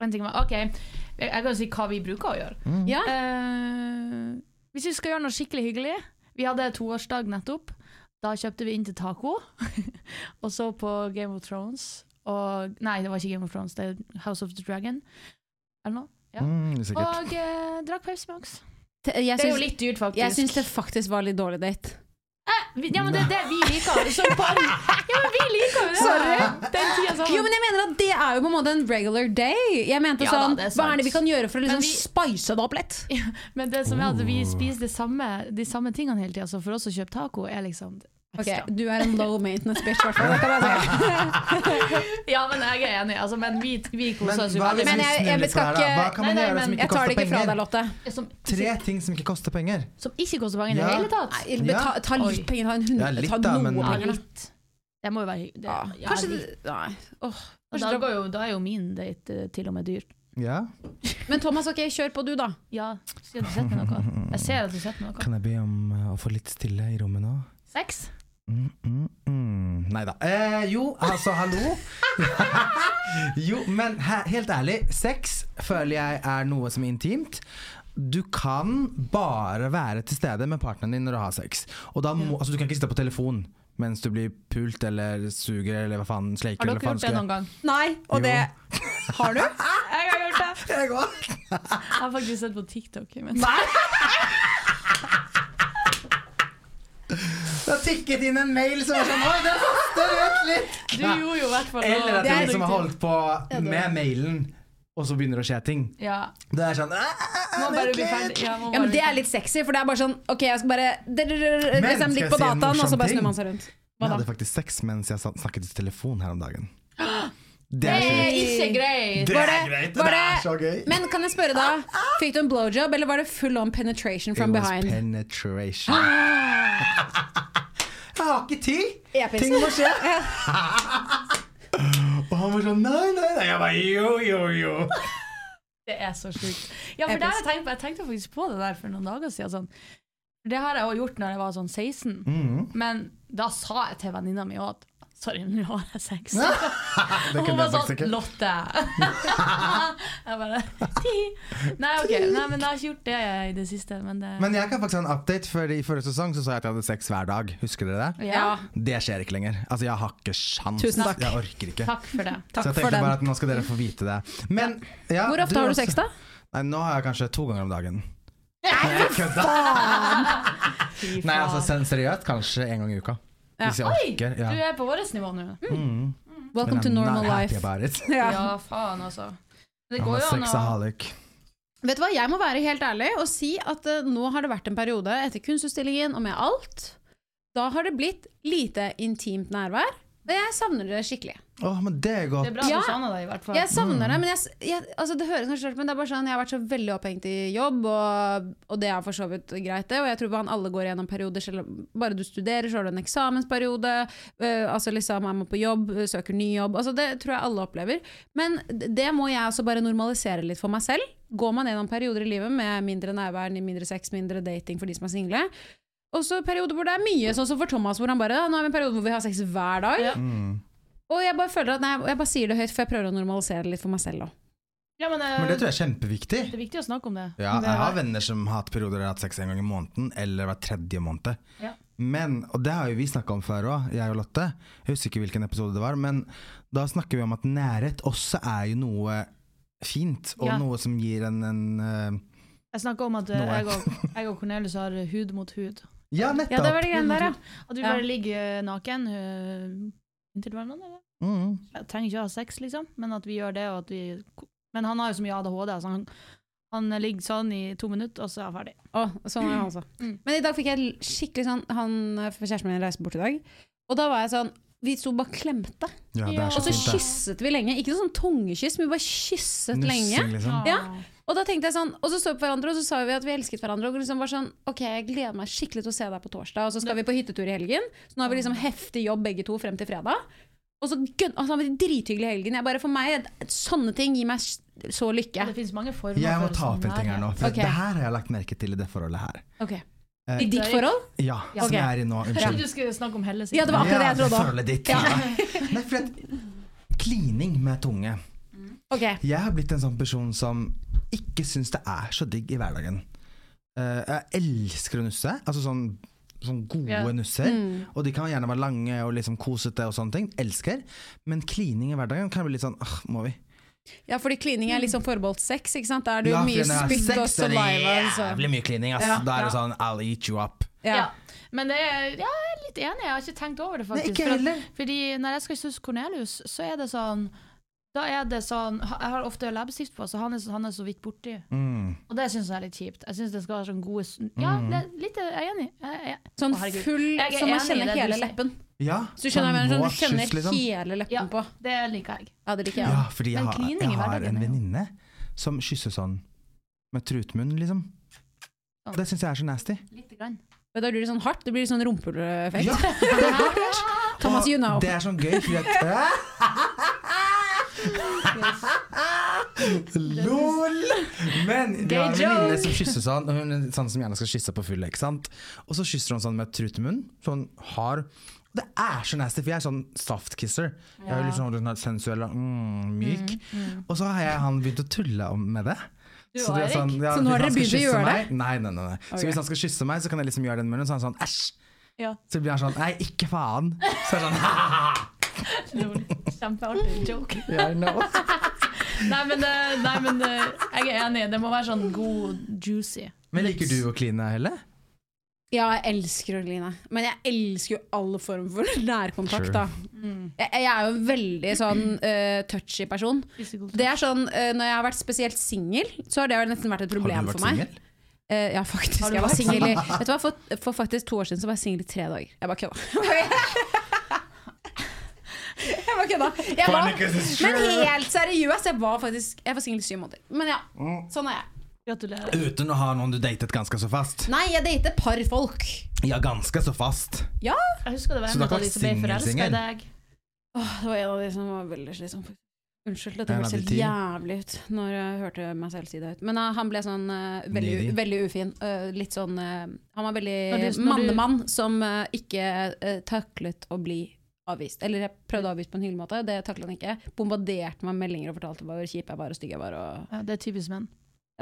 S3: En ting jeg jeg kan si hva vi bruker å gjøre.
S1: Mm.
S2: Ja.
S3: Uh, hvis vi skal gjøre noe skikkelig hyggelig Vi hadde toårsdag nettopp. Da kjøpte vi inn til taco, og så på Game of Thrones. Og, nei, det var ikke Game of Thrones, det er House of the Dragon. Eller noe. Ja.
S1: Mm.
S3: Og eh, drakk Pepsi Max.
S2: Jeg
S3: Det er jo litt dyrt, faktisk.
S2: jeg syns det faktisk var litt dårlig date.
S3: Eh, ja, men det er det vi liker. Som par. Ja, men vi liker det.
S2: Sorry.
S3: Tida.
S2: Jo, men jeg mener at det er jo på en måte en regular day. Jeg mente
S3: Ja
S2: sånn,
S3: da, er
S2: Hva er det vi kan gjøre for å liksom
S3: vi-
S2: spice det opp litt?
S3: Men det som er at vi spiser det samme, de samme tingene hele tida, så for oss å kjøpe taco er liksom
S2: Ok. Du er en low maintenance bitch, i hvert fall.
S3: Ja, men jeg er enig. Altså, men vi, vi koser oss jo
S1: hva
S3: veldig.
S2: Men
S1: vi
S2: jeg- jeg skal
S1: det
S2: ikke-
S1: Hva kan man
S3: Nei, nei,
S1: gjøre som ikke
S2: tar
S1: koster
S2: det
S1: penger?
S2: deg, Lotte.
S3: Som,
S1: Tre ting som ikke koster penger.
S3: som ikke koster penger i det
S1: Ja.
S3: hele tatt.
S2: Nei, men ta, ta litt
S3: Oi.
S2: penger, ta en
S1: Ja,
S2: hundre,
S1: litt
S2: ta noe
S1: men-
S3: Ja,
S2: penger.
S3: litt. Det må jo være. Det- ja,
S2: Kanskje Nei.
S3: Oh,
S2: kanskje
S3: da, går jo, da er jo min date eh, til og med dyr.
S1: Ja.
S2: Men Thomas, ok, kjør på du, da.
S3: Ja, Skal du sette noe. Jeg ser at du setter noe.
S1: Kan jeg be om eh, å få litt stille i rommet nå?
S3: Sex?
S1: Mm, mm, mm. Nei da. Eh, jo, altså, hallo. jo, men he helt ærlig, sex føler jeg er noe som er intimt. Du kan bare være til stede med partneren din når du har sex. Og da må, altså, du kan ikke sitte på telefon mens du blir pult eller suger eller hva faen sleiker.
S3: Har dere gjort det noen gang?
S2: Nei, og
S1: Jo.
S2: det Har du?
S3: Jeg har gjort det!
S1: Jeg.
S3: Jeg har faktisk sett på TikTok. Men...
S1: Det har tikket inn en mail som er sånn Oi, det haster, vent litt!
S3: Du gjorde jo i hvert fall
S1: Eller at
S2: Det er
S1: noen som
S3: har
S1: holdt på med mailen, og så begynner det å skje ting.
S3: Ja.
S1: Det er sånn «Ah, ah, ah,
S3: Må bare bli
S1: litt!»
S3: ferdig. Ja,
S2: men Det er litt sexy, for det er bare sånn Ok, jeg skal bare liksom Litt på dataen, og så bare snur man seg rundt.
S1: Jeg hadde faktisk sex mens jeg snakket i telefon her om dagen. Det er,
S3: Det er ikke greit!
S1: det
S2: Var
S1: er
S2: det-
S1: greit,
S2: det,
S1: det er så gøy.
S2: Men kan jeg spørre da, fikk du en blowjob, eller var det full on penetration from
S1: It was
S2: behind?
S1: penetration. Jeg har ikke tid!
S2: Episk.
S1: Ting må skje! Og han var sånn nei, nei, nei. Jeg bare jo, jo, jo.
S3: Det er så sjukt. Ja, for det jeg, tenkte, jeg tenkte faktisk på det der for noen dager siden. Sånn. Det har jeg òg gjort når jeg var sånn 16,
S1: Mm.
S3: men da sa jeg til venninna mi at Sorry, nå har jeg sex.
S1: Det
S3: Og hun
S1: kunne
S3: var
S1: jeg faktisk
S3: sånn
S1: ikke.
S3: Lotte! jeg bare Nei, ok. Nei, men jeg har ikke gjort det i det siste. Men det
S1: Men jeg kan faktisk ha en update, for i forrige sesong så sa jeg at jeg hadde sex hver dag. Husker dere det?
S3: ja.
S1: Det skjer ikke lenger. Altså, jeg har ikke sjans.
S2: Tusen takk.
S1: Jeg orker ikke.
S3: Takk for det.
S1: så jeg tenkte bare at nå skal dere få vite det. Men, ja,
S2: Hvor ofte har du sex, da?
S1: Nei, nå har jeg kanskje to ganger om dagen. Nei, kødda! Nei, altså
S3: faen.
S1: seriøst, kanskje en gang i uka. Hvis jeg
S3: Oi!
S1: Ja.
S3: Du er på vårt nivå nå.
S1: Mm.
S2: Welcome to normal life. Ja.
S3: Ja, faen, altså. Det går jo an å.
S2: Vet du hva, Jeg må være helt ærlig og si at uh, nå har det vært en periode etter kunstutstillingen og med alt. Da har det blitt lite intimt nærvær. Og jeg savner det skikkelig.
S1: Åh, men det er godt.
S3: Det er bra
S2: Ja.
S3: du savner det, i hvert fall.
S2: Jeg savner det, men jeg, jeg, altså det høres kanskje rart ut, men det er bare sånn, jeg har vært så veldig opphengt i jobb, og, og det er for så vidt greit, det. Og jeg tror man alle går gjennom perioder, selv om bare du studerer, så har du en eksamensperiode. øh, altså liksom, jeg må på jobb, søker ny jobb. Altså det tror jeg alle opplever. Men det må jeg også bare normalisere litt for meg selv. Går man gjennom perioder i livet med mindre nærvær, mindre sex, mindre dating for de som er single. Og så perioder hvor det er mye, sånn som for Thomas, hvor han bare «Ja, Nå er vi i en periode hvor vi har sex hver dag.
S3: Ja.
S1: Mm.
S2: Og jeg bare føler at nei, jeg bare sier det høyt, for jeg prøver å normalisere det litt for meg selv òg.
S3: Ja, men, eh,
S1: Men det tror jeg er kjempeviktig.
S3: det er viktig å snakke om det.
S1: Ja, jeg har
S3: er-
S1: venner som har hatt perioder der de har hatt sex en gang i måneden, eller hver tredje måned.
S3: Ja.
S1: Men, og det har jo vi snakka om før òg, jeg og Lotte. Jeg husker ikke hvilken episode det var, men da snakker vi om at nærhet også er jo noe fint, og
S3: Ja.
S1: noe som gir en, en uh,
S3: Jeg snakker om at eh, jeg og, jeg og Cornelius har hud mot hud.
S1: Ja, nettopp!
S2: Ja, det var det greiene der, ja.
S3: At vi
S2: Ja.
S3: bare ligger naken øh, inntil hverandre. eller?
S1: Mm.
S3: Jeg trenger ikke å ha sex, liksom, men at vi gjør det. Og at vi, men han har jo så mye ADHD, så han, han ligger sånn i to minutter, og så er han ferdig.
S2: Å, sånn er han også.
S3: Mm.
S2: Men i dag fikk jeg skikkelig sånn han, for Kjæresten min reiste bort i dag, og da var jeg sånn Vi sto bare klemte,
S1: Ja, det er så
S2: og så
S1: fint, det.
S2: kysset vi lenge. Ikke noe sånn tungekyss, men vi bare kysset lenge.
S1: Liksom.
S2: Ja. Og da tenkte jeg sånn, og så så vi på hverandre, og så sa vi at vi elsket hverandre. Og liksom var sånn, ok, jeg gleder meg skikkelig til å se deg på torsdag, og så skal vi på hyttetur i helgen. Så nå har vi liksom heftig jobb begge to frem til fredag. Og så gønn, og så har vi drithyggelig i helgen. Jeg bare, for meg, sånne ting gir meg så lykke.
S3: Det finnes mange former
S1: Jeg må ta opp en
S3: sånn
S1: ting her nå, for
S2: okay.
S1: det her har jeg lagt merke til i det forholdet her.
S2: Ok.
S1: Eh,
S2: I ditt forhold?
S1: Ja,
S3: Ja.
S1: som
S2: okay.
S1: jeg er i nå.
S3: Jeg trodde du skulle snakke om Helle.
S2: Ja, det var akkurat det jeg trodde
S1: forholdet ditt. Nei, for at klining med tunge
S2: okay.
S1: Jeg har blitt en sånn person som ikke syns det er så digg i hverdagen. Uh, jeg elsker å nusse. Altså sånn, sånn gode
S3: yeah.
S1: nusser.
S2: Mm.
S1: Og de kan gjerne være lange og liksom kosete og sånne ting. Elsker. Men klining i hverdagen kan bli litt sånn åh, må vi?
S2: Ja, fordi klining er liksom forbeholdt sex, ikke sant? Da er det jo
S1: Ja,
S2: mye spytt og saliva. Så.
S1: Jævlig mye klining, ass.
S2: Ja.
S1: Da er det sånn I'll eat you up.
S2: Ja.
S3: Ja. Men det er, ja, jeg er litt enig, jeg har ikke tenkt over det
S1: Nei,
S3: faktisk.
S1: ikke
S3: For at-
S1: heller.
S3: Fordi når jeg skal kysse Cornelius, så er det sånn Da er det sånn Jeg har ofte leppestift på, så han er, så- han er så vidt borti.
S1: Mm.
S3: Og det syns jeg er litt kjipt. Jeg syns det skal være sånn gode Ja,
S1: Mm.
S3: det er litt jeg er enig. Jeg, jeg,
S2: Sånn
S3: Å,
S2: full,
S3: Jeg er
S2: man kjenner
S3: det
S2: hele leppen.
S1: Ja,
S2: Så du kjenner, hva sånn, du kjenner
S1: liksom.
S2: hele leppen
S3: Ja.
S2: på.
S3: det liker jeg.
S2: Ja, det liker jeg
S1: Ja, fordi jeg har, jeg har en venninne som kysser sånn med trutmunn, liksom.
S3: Sånn.
S1: Det syns jeg er så nasty.
S3: Lite grann.
S2: Da blir det sånn hardt. Det blir sånn rumpehulleffekt.
S1: Ja, det hardt.
S2: Thomas,
S1: Og
S2: you know.
S1: Det er sånn gøy, fordi at Lo! vi har en venninne som kysser sånn, og hun er sånn som gjerne skal kysse på full, ikke sant? Og så kysser hun sånn med trutemunn, sånn hard. Og det er så nasty, for jeg er sånn softkisser. Jeg er litt sånn sensuell og mm, myk. Og så har jeg han begynt å tulle med det.
S3: Du
S1: Så, det sånn, ja,
S2: Så nå har dere begynt å gjøre
S1: meg- Nei, nei, nei. nei. Så hvis han skal kysse meg, så kan jeg liksom gjøre den munnen, så er han sånn æsj.
S3: Ja.
S1: Så blir han sånn nei, ikke faen. Så er han sånn ha-ha.
S3: Kjempeartig joke.
S1: yeah, I know.
S3: Nei, men, eh, nei, men eh, jeg er enig. Det må være sånn god, juicy.
S1: Men liker du å kline, Helle?
S2: Ja, jeg elsker å kline. Men jeg elsker jo alle former for nærkontakt,
S1: Sure.
S2: da. Jeg, jeg er jo en veldig sånn uh, touchy person. Det er sånn, uh, Når jeg har vært spesielt singel, så har det nesten vært et problem
S1: vært
S2: for meg.
S1: singel?
S2: Eh, ja, faktisk. Jeg var singel i Vet du hva, for, for faktisk to år siden så var jeg singel i tre dager. Jeg bare kødda. bare kødda. Jeg var, men helt seriøst, jeg var faktisk Jeg var singel i syv måneder. Men ja, sånn er jeg.
S3: Gratulerer.
S1: Uten å ha noen du datet ganske så fast?
S2: Nei, jeg datet et par folk.
S1: Ja, ganske så fast.
S2: Ja.
S3: Jeg husker det var en av de som ble forelska i deg.
S2: Åh, det var en av de som var veldig slitsom. Unnskyld, dette hørtes helt jævlig ut når jeg hørte meg selv si det ut. Men uh, han ble sånn uh, veldig,
S1: u,
S2: veldig ufin. Uh, litt sånn uh, Han var veldig mannemann som uh, ikke uh, taklet å bli avvist. Eller jeg prøvde å avvise på en hyggelig måte, det taklet han ikke. Bombarderte meg med meldinger og fortalte hvor kjip jeg var og stygg jeg var. Og...
S3: Ja, det er typisk menn.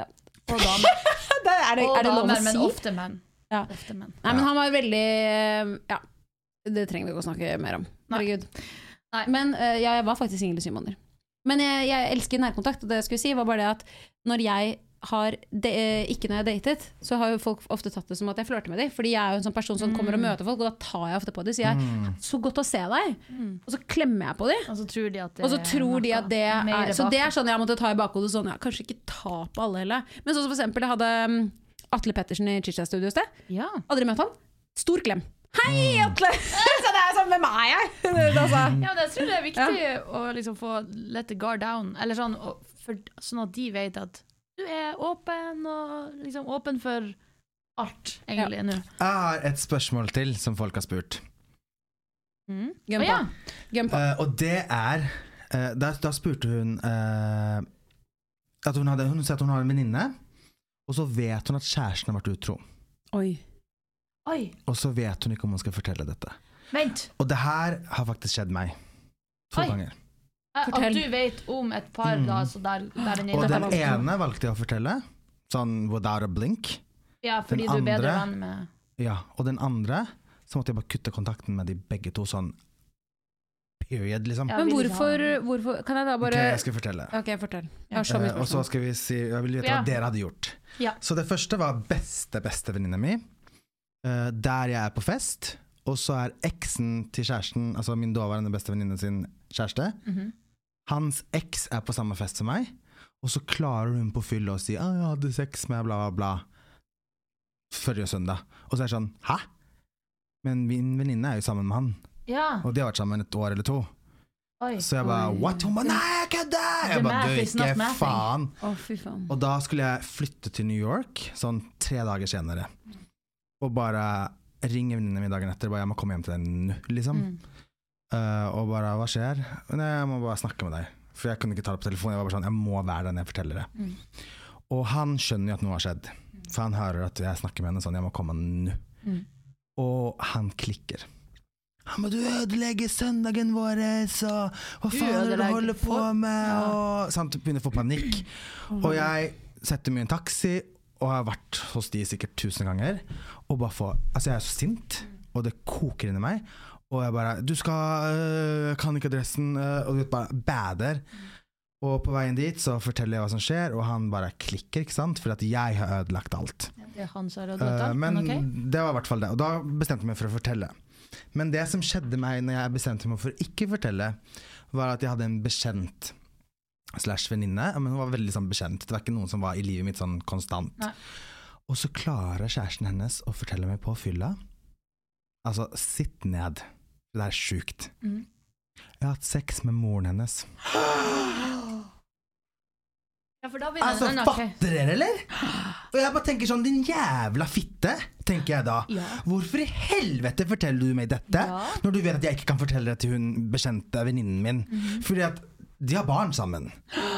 S2: Ja.
S3: Og damer.
S2: Det, er, det,
S3: Og
S2: er det lov å
S3: damer, men ofte menn.
S2: Ja.
S3: Ofte menn.
S2: Nei, men han var veldig Ja. Det trenger vi ikke å snakke mer om. Herregud.
S3: Nei.
S2: Men uh, ja, jeg var faktisk singel i syv måneder. Men jeg, jeg elsker nærkontakt, og det jeg skulle si var bare det at når jeg har de, eh, Ikke når jeg har datet, så har jo folk ofte tatt det som at jeg flørter med dem. Fordi jeg er jo en sånn person som kommer og møter folk, og da tar jeg ofte på dem. Sier jeg
S1: Mm.
S2: 'så godt å se deg',
S3: Mm.
S2: og så klemmer jeg på dem.
S3: Og så tror de at det
S2: så tror de at det er Så det er sånn jeg måtte ta i bakhodet. Sånn, ja, kanskje ikke ta på alle heller. Men sånn som for eksempel, jeg hadde mm, Atle Pettersen i Chicha Studio et sted.
S3: Ja.
S2: Aldri møtt han. Stor klem. Hei, Atle! så det er sånn, hvem er jeg? altså,
S3: ja, men jeg tror det er viktig å liksom få let the guard down. Eller sånn, og for, sånn at de vet at du er åpen, og liksom åpen for alt, egentlig, nå.
S1: Jeg har et spørsmål til som folk har spurt.
S3: Mm.
S2: Gønn Oh,
S3: ja.
S2: Gønn på.
S1: Eh, og det er uh, da, da spurte hun uh, at hun, hadde, hun sa at hun har en venninne, og så vet hun at kjæresten har vært utro.
S2: Oi.
S3: Oi,
S1: Og så vet hun ikke om hun skal fortelle dette.
S3: vent!
S1: Og det her har faktisk skjedd meg. To
S3: Oi.
S1: ganger.
S3: At du vet om et par
S1: Mm.
S3: da, så der, der den
S1: Og den ene valgte jeg å fortelle, sånn without a blink.
S3: Ja, fordi
S1: den
S3: du er bedre venn med
S1: Ja, og den andre så måtte jeg bare kutte kontakten med de begge to sånn period, liksom.
S3: Ja,
S2: Men hvorfor, hvorfor Kan jeg da
S1: Ok,
S2: okay,
S1: jeg skal fortelle.
S2: Ok, fortell. Jeg så
S1: Eh, og så skal vi si Jeg vil vite
S3: Ja.
S1: hva dere hadde gjort.
S3: Ja.
S1: Så det første var beste, beste venninna mi. uh, der jeg er på fest, og så er eksen til kjæresten, altså min daværende bestevenninne sin kjæreste,
S3: Mhm.
S1: Hans eks er på samme fest som meg, og så klarer hun på fyll å si ah, 'jeg hadde sex med bla, bla, bla' forrige søndag. Og så er det sånn 'hæ?' Men min venninne er jo sammen med han,
S3: Ja.
S1: og de har vært sammen et år eller to.
S3: Oi.
S1: Så jeg bare
S2: Oi.
S1: 'what?' Hun bare 'nei, jeg kødder!' Jeg
S3: The
S1: bare 'du, ikke faen'.
S2: Oh, fy faen.
S1: Og da skulle jeg flytte til New York, sånn tre dager senere. Og bare ringe venninnene mine dagen etter. Bare 'jeg må komme hjem til deg nå', liksom.
S3: Mm.
S1: Eh, og bare 'hva skjer?' Nei, jeg må bare snakke med deg. For jeg kunne ikke ta det på telefonen. Jeg var bare sånn 'jeg må være den jeg forteller det'.
S3: Mm.
S1: Og han skjønner jo at noe har skjedd. For han hører at jeg snakker med henne sånn 'jeg må komme nå'.
S3: Mm.
S1: Og han klikker. Han bare 'du ødelegger søndagen vår', så hva faen er det du holder på med?
S3: Ja.
S1: Og sant, begynner å få panikk. Og jeg setter meg i en taxi, og har vært hos de sikkert tusen ganger. Og bare får Altså, jeg er så sint, og det koker inni meg. Og jeg bare 'Du skal øh, Kan ikke adressen.' øh, og du vet, bare bader. Og på veien dit så forteller jeg hva som skjer, og han bare klikker, ikke sant? For at jeg har ødelagt alt.
S3: Det er han som har ødelagt alt,
S1: men
S3: men ok.
S1: det var i hvert fall det. Og da bestemte jeg meg for å fortelle. Men det som skjedde meg når jeg bestemte meg for å ikke fortelle, var at jeg hadde en bekjent slash venninne. Men hun var veldig sånn bekjent. Det var ikke noen som var i livet mitt sånn konstant.
S3: Nei.
S1: Og så klarer kjæresten hennes å fortelle meg på fylla Altså, sitt ned. Det er sjukt.
S3: Mm.
S1: Jeg har hatt sex med moren hennes.
S3: Ja, for da begynner
S1: Altså,
S3: den okay.
S1: fatter dere, eller? Og jeg bare tenker sånn, din jævla fitte, tenker jeg da.
S3: Ja.
S1: Hvorfor i helvete forteller du meg dette,
S3: Ja.
S1: når du vet at jeg ikke kan fortelle det til hun bekjente venninnen min?
S3: Mm.
S1: Fordi at de har barn sammen,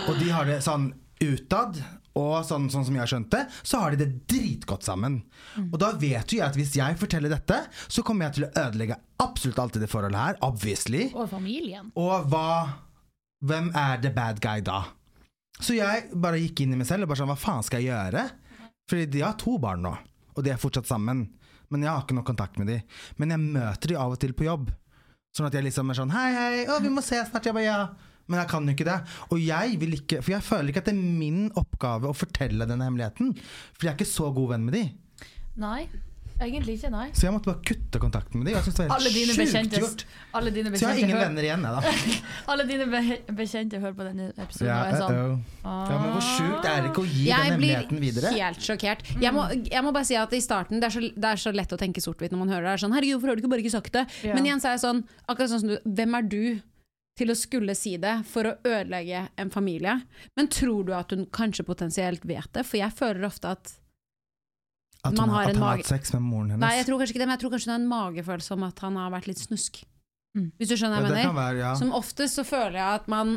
S1: og de har det sånn utad Og sånn, sånn som jeg har skjønt det, så har de det dritgodt sammen. Og da vet jo jeg at hvis jeg forteller dette, så kommer jeg til å ødelegge absolutt alt i det forholdet her. Obviously.
S3: Og familien.
S1: Og hva Hvem er the bad guy da? Så jeg bare gikk inn i meg selv og bare sånn Hva faen skal jeg gjøre? Fordi de har to barn nå, og de er fortsatt sammen. Men jeg har ikke noe kontakt med de. Men jeg møter de av og til på jobb. Sånn at jeg liksom er sånn Hei, hei, å, vi må se snart. Jeg bare ja. Men jeg kan jo ikke det. Og jeg vil ikke For jeg føler ikke at det er min oppgave å fortelle denne hemmeligheten. For jeg er ikke så god venn med de.
S3: Nei, egentlig ikke, nei.
S1: Så jeg måtte bare kutte kontakten med de. Jeg synes det var
S3: Alle dine bekjente,
S1: gjort.
S3: alle dine
S1: Så jeg har ingen venner igjen, jeg, da.
S3: alle dine be bekjente hører på denne episoden
S1: Ja,
S3: og er sånn
S1: ja, men hvor sjukt er det ikke å gi den
S2: Jeg blir
S1: hemmeligheten videre?
S2: helt sjokkert. Jeg må, jeg må bare si at i starten Det er så, det er så lett å tenke sort-hvitt når man hører det. det. er Sånn, Herregud, hvorfor har du ikke bare ikke sagt det?
S3: Ja.
S2: Men igjen så er jeg sånn Akkurat sånn som du Hvem er du til å skulle si det for å ødelegge en familie? Men tror du at hun kanskje potensielt vet det? For jeg føler ofte at
S1: At, hun,
S2: har
S1: har, at har hatt sex med moren hennes?
S2: Nei, jeg tror kanskje ikke det, men jeg tror kanskje hun er en magefølelse om at han har vært litt snusk.
S3: Mm.
S2: Hvis du skjønner hva jeg mener?
S1: være, ja.
S2: Som oftest så føler jeg at man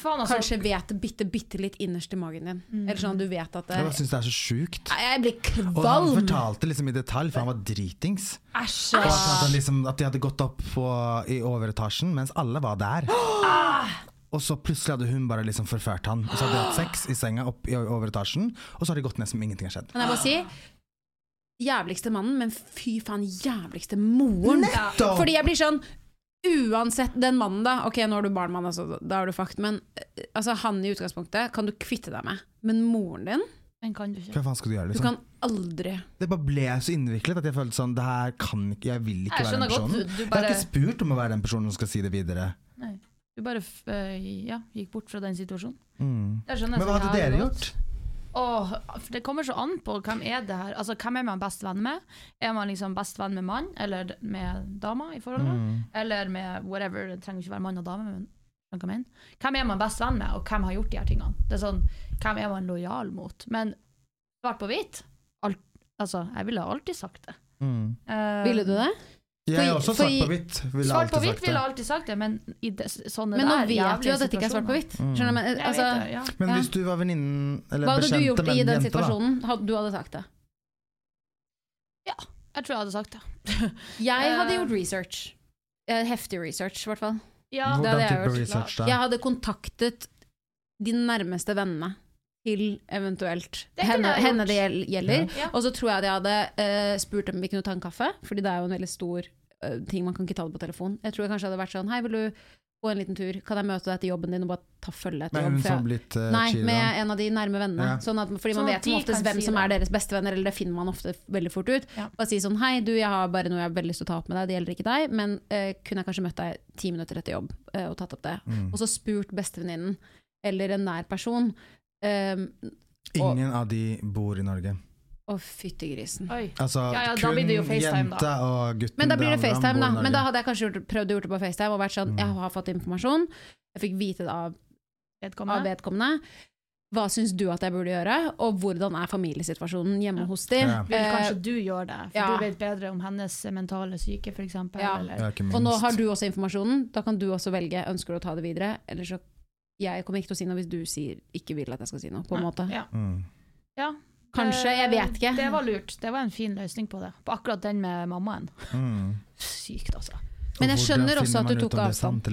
S3: faen, altså.
S2: kanskje vet det bitte, bitte litt innerst i magen din.
S3: Mm.
S2: Eller sånn at du vet at det
S1: Jeg syns det er så sjukt.
S2: Jeg blir kvalm!
S1: Og han fortalte liksom i detalj, for han var dritings.
S3: Æsj.
S1: Og at, han liksom, at de hadde gått opp på, i overetasjen mens alle var der. Og så plutselig hadde hun bare liksom forført han. Og så hadde de hatt sex i senga opp i overetasjen, og så har de gått ned som ingenting har skjedd.
S2: Kan jeg bare si Jævligste mannen, men fy faen, jævligste moren.
S1: Nettopp!
S2: Fordi jeg blir sånn Uansett den mannen, da. Ok, nå har du barnemann, altså, da har du fakt, men eh, altså, han i utgangspunktet kan du kvitte deg med. Men moren din
S3: Den kan du ikke.
S1: Hva faen skal du gjøre,
S2: Du
S1: liksom?
S2: kan aldri
S1: Det bare ble så innviklet at jeg følte sånn Det her kan ikke Jeg vil ikke
S3: Jeg
S1: være den
S3: personen. godt,
S1: personen.
S3: du- bare...
S1: Jeg har ikke spurt om å være den personen som skal si det videre.
S3: Nei. Du bare f eh, ja, gikk bort fra den situasjonen.
S1: Mm. Men hva hadde dere gjort?
S3: Åh, for det kommer så an på hvem er det her. Altså, hvem er man best venn med? Er man liksom best venn med mann eller med dama i forholdet?
S1: Mm.
S3: Eller med whatever, det trenger ikke være mann og dame, men. Hvem er man best venn med, og hvem har gjort de her tingene? Det er sånn, hvem er man lojal mot? Men svart på hvitt, alt, altså, jeg ville alltid sagt det.
S1: Mm.
S3: Uh,
S2: Ville du det?
S1: Jeg er også svart på hvitt.
S3: Svart på hvitt ville jeg alltid sagt det, men i det, sånne
S2: Men nå
S3: der
S2: vet vi jo at dette ikke er svart på hvitt.
S1: Mm.
S2: Men, altså,
S3: det, ja.
S1: Men hvis du var venninnen eller
S2: hva hadde du gjort i den situasjonen? Hadde, du hadde sagt det.
S3: Ja, Jeg tror jeg hadde sagt det.
S2: Jeg hadde
S3: Eh.
S2: gjort research. Eh, Heftig research, i hvert fall.
S3: Ja,
S1: Hvordan type
S2: gjort.
S1: research da?
S2: Jeg hadde kontaktet de nærmeste vennene til eventuelt henne,
S3: jeg
S2: henne det gjelder.
S3: Ja.
S2: Og så tror jeg at jeg hadde uh, spurt om vi kunne ta en kaffe, Fordi det er jo en veldig stor uh, ting, man kan ikke ta det på telefon. Jeg tror jeg kanskje hadde vært sånn Hei, vil du gå en liten tur? Kan jeg møte deg etter jobben din og bare ta følge etter jobb?
S1: som blitt uh,
S2: Nei, med en av de nærme vennene.
S1: Ja.
S2: Sånn at, fordi
S3: Sånn
S2: man vet som oftest hvem
S3: si
S2: som er deres bestevenner, eller det finner man ofte veldig fort ut.
S3: Ja.
S2: Bare si sånn hei, du, jeg har bare noe jeg har veldig lyst til å ta opp med deg, det gjelder ikke deg, men eh, kunne jeg kanskje møtt deg ti minutter etter jobb og tatt opp det.
S1: Mm.
S2: Og så spurt bestevenninnen, eller en nær person, um,
S1: Ingen av de bor i Norge.
S2: å fyttegrisen.
S1: Altså
S3: Ja, ja, da
S1: kun
S3: blir det jo FaceTime, da.
S1: jenta og gutten.
S2: Men da blir det FaceTime, da. Men da hadde jeg kanskje gjort, prøvd å gjøre det på FaceTime og vært sånn,
S1: Mm.
S2: jeg har fått informasjon, jeg fikk vite det av, av
S3: Vedkommende.
S2: vedkommende. Hva syns du at jeg burde gjøre, og hvordan er familiesituasjonen hjemme
S3: Ja.
S2: hos de?
S1: Ja.
S3: Vil
S2: Eh,
S3: kanskje du gjøre det, for
S2: ja.
S3: du vet bedre om hennes mentale syke, f.eks.
S2: Ja. Og nå har du også informasjonen, da kan du også velge ønsker du å ta det videre. Eller så Jeg kommer ikke til å si noe hvis du sier ikke vil at jeg skal si noe, på en måte.
S3: Ja.
S1: Mm.
S3: ja.
S2: Kanskje, jeg vet ikke.
S3: Det var lurt. Det var en fin løsning på det. På akkurat den med mammaen.
S1: Mm.
S3: Sykt, altså.
S2: Men jeg skjønner også at du tok avstand.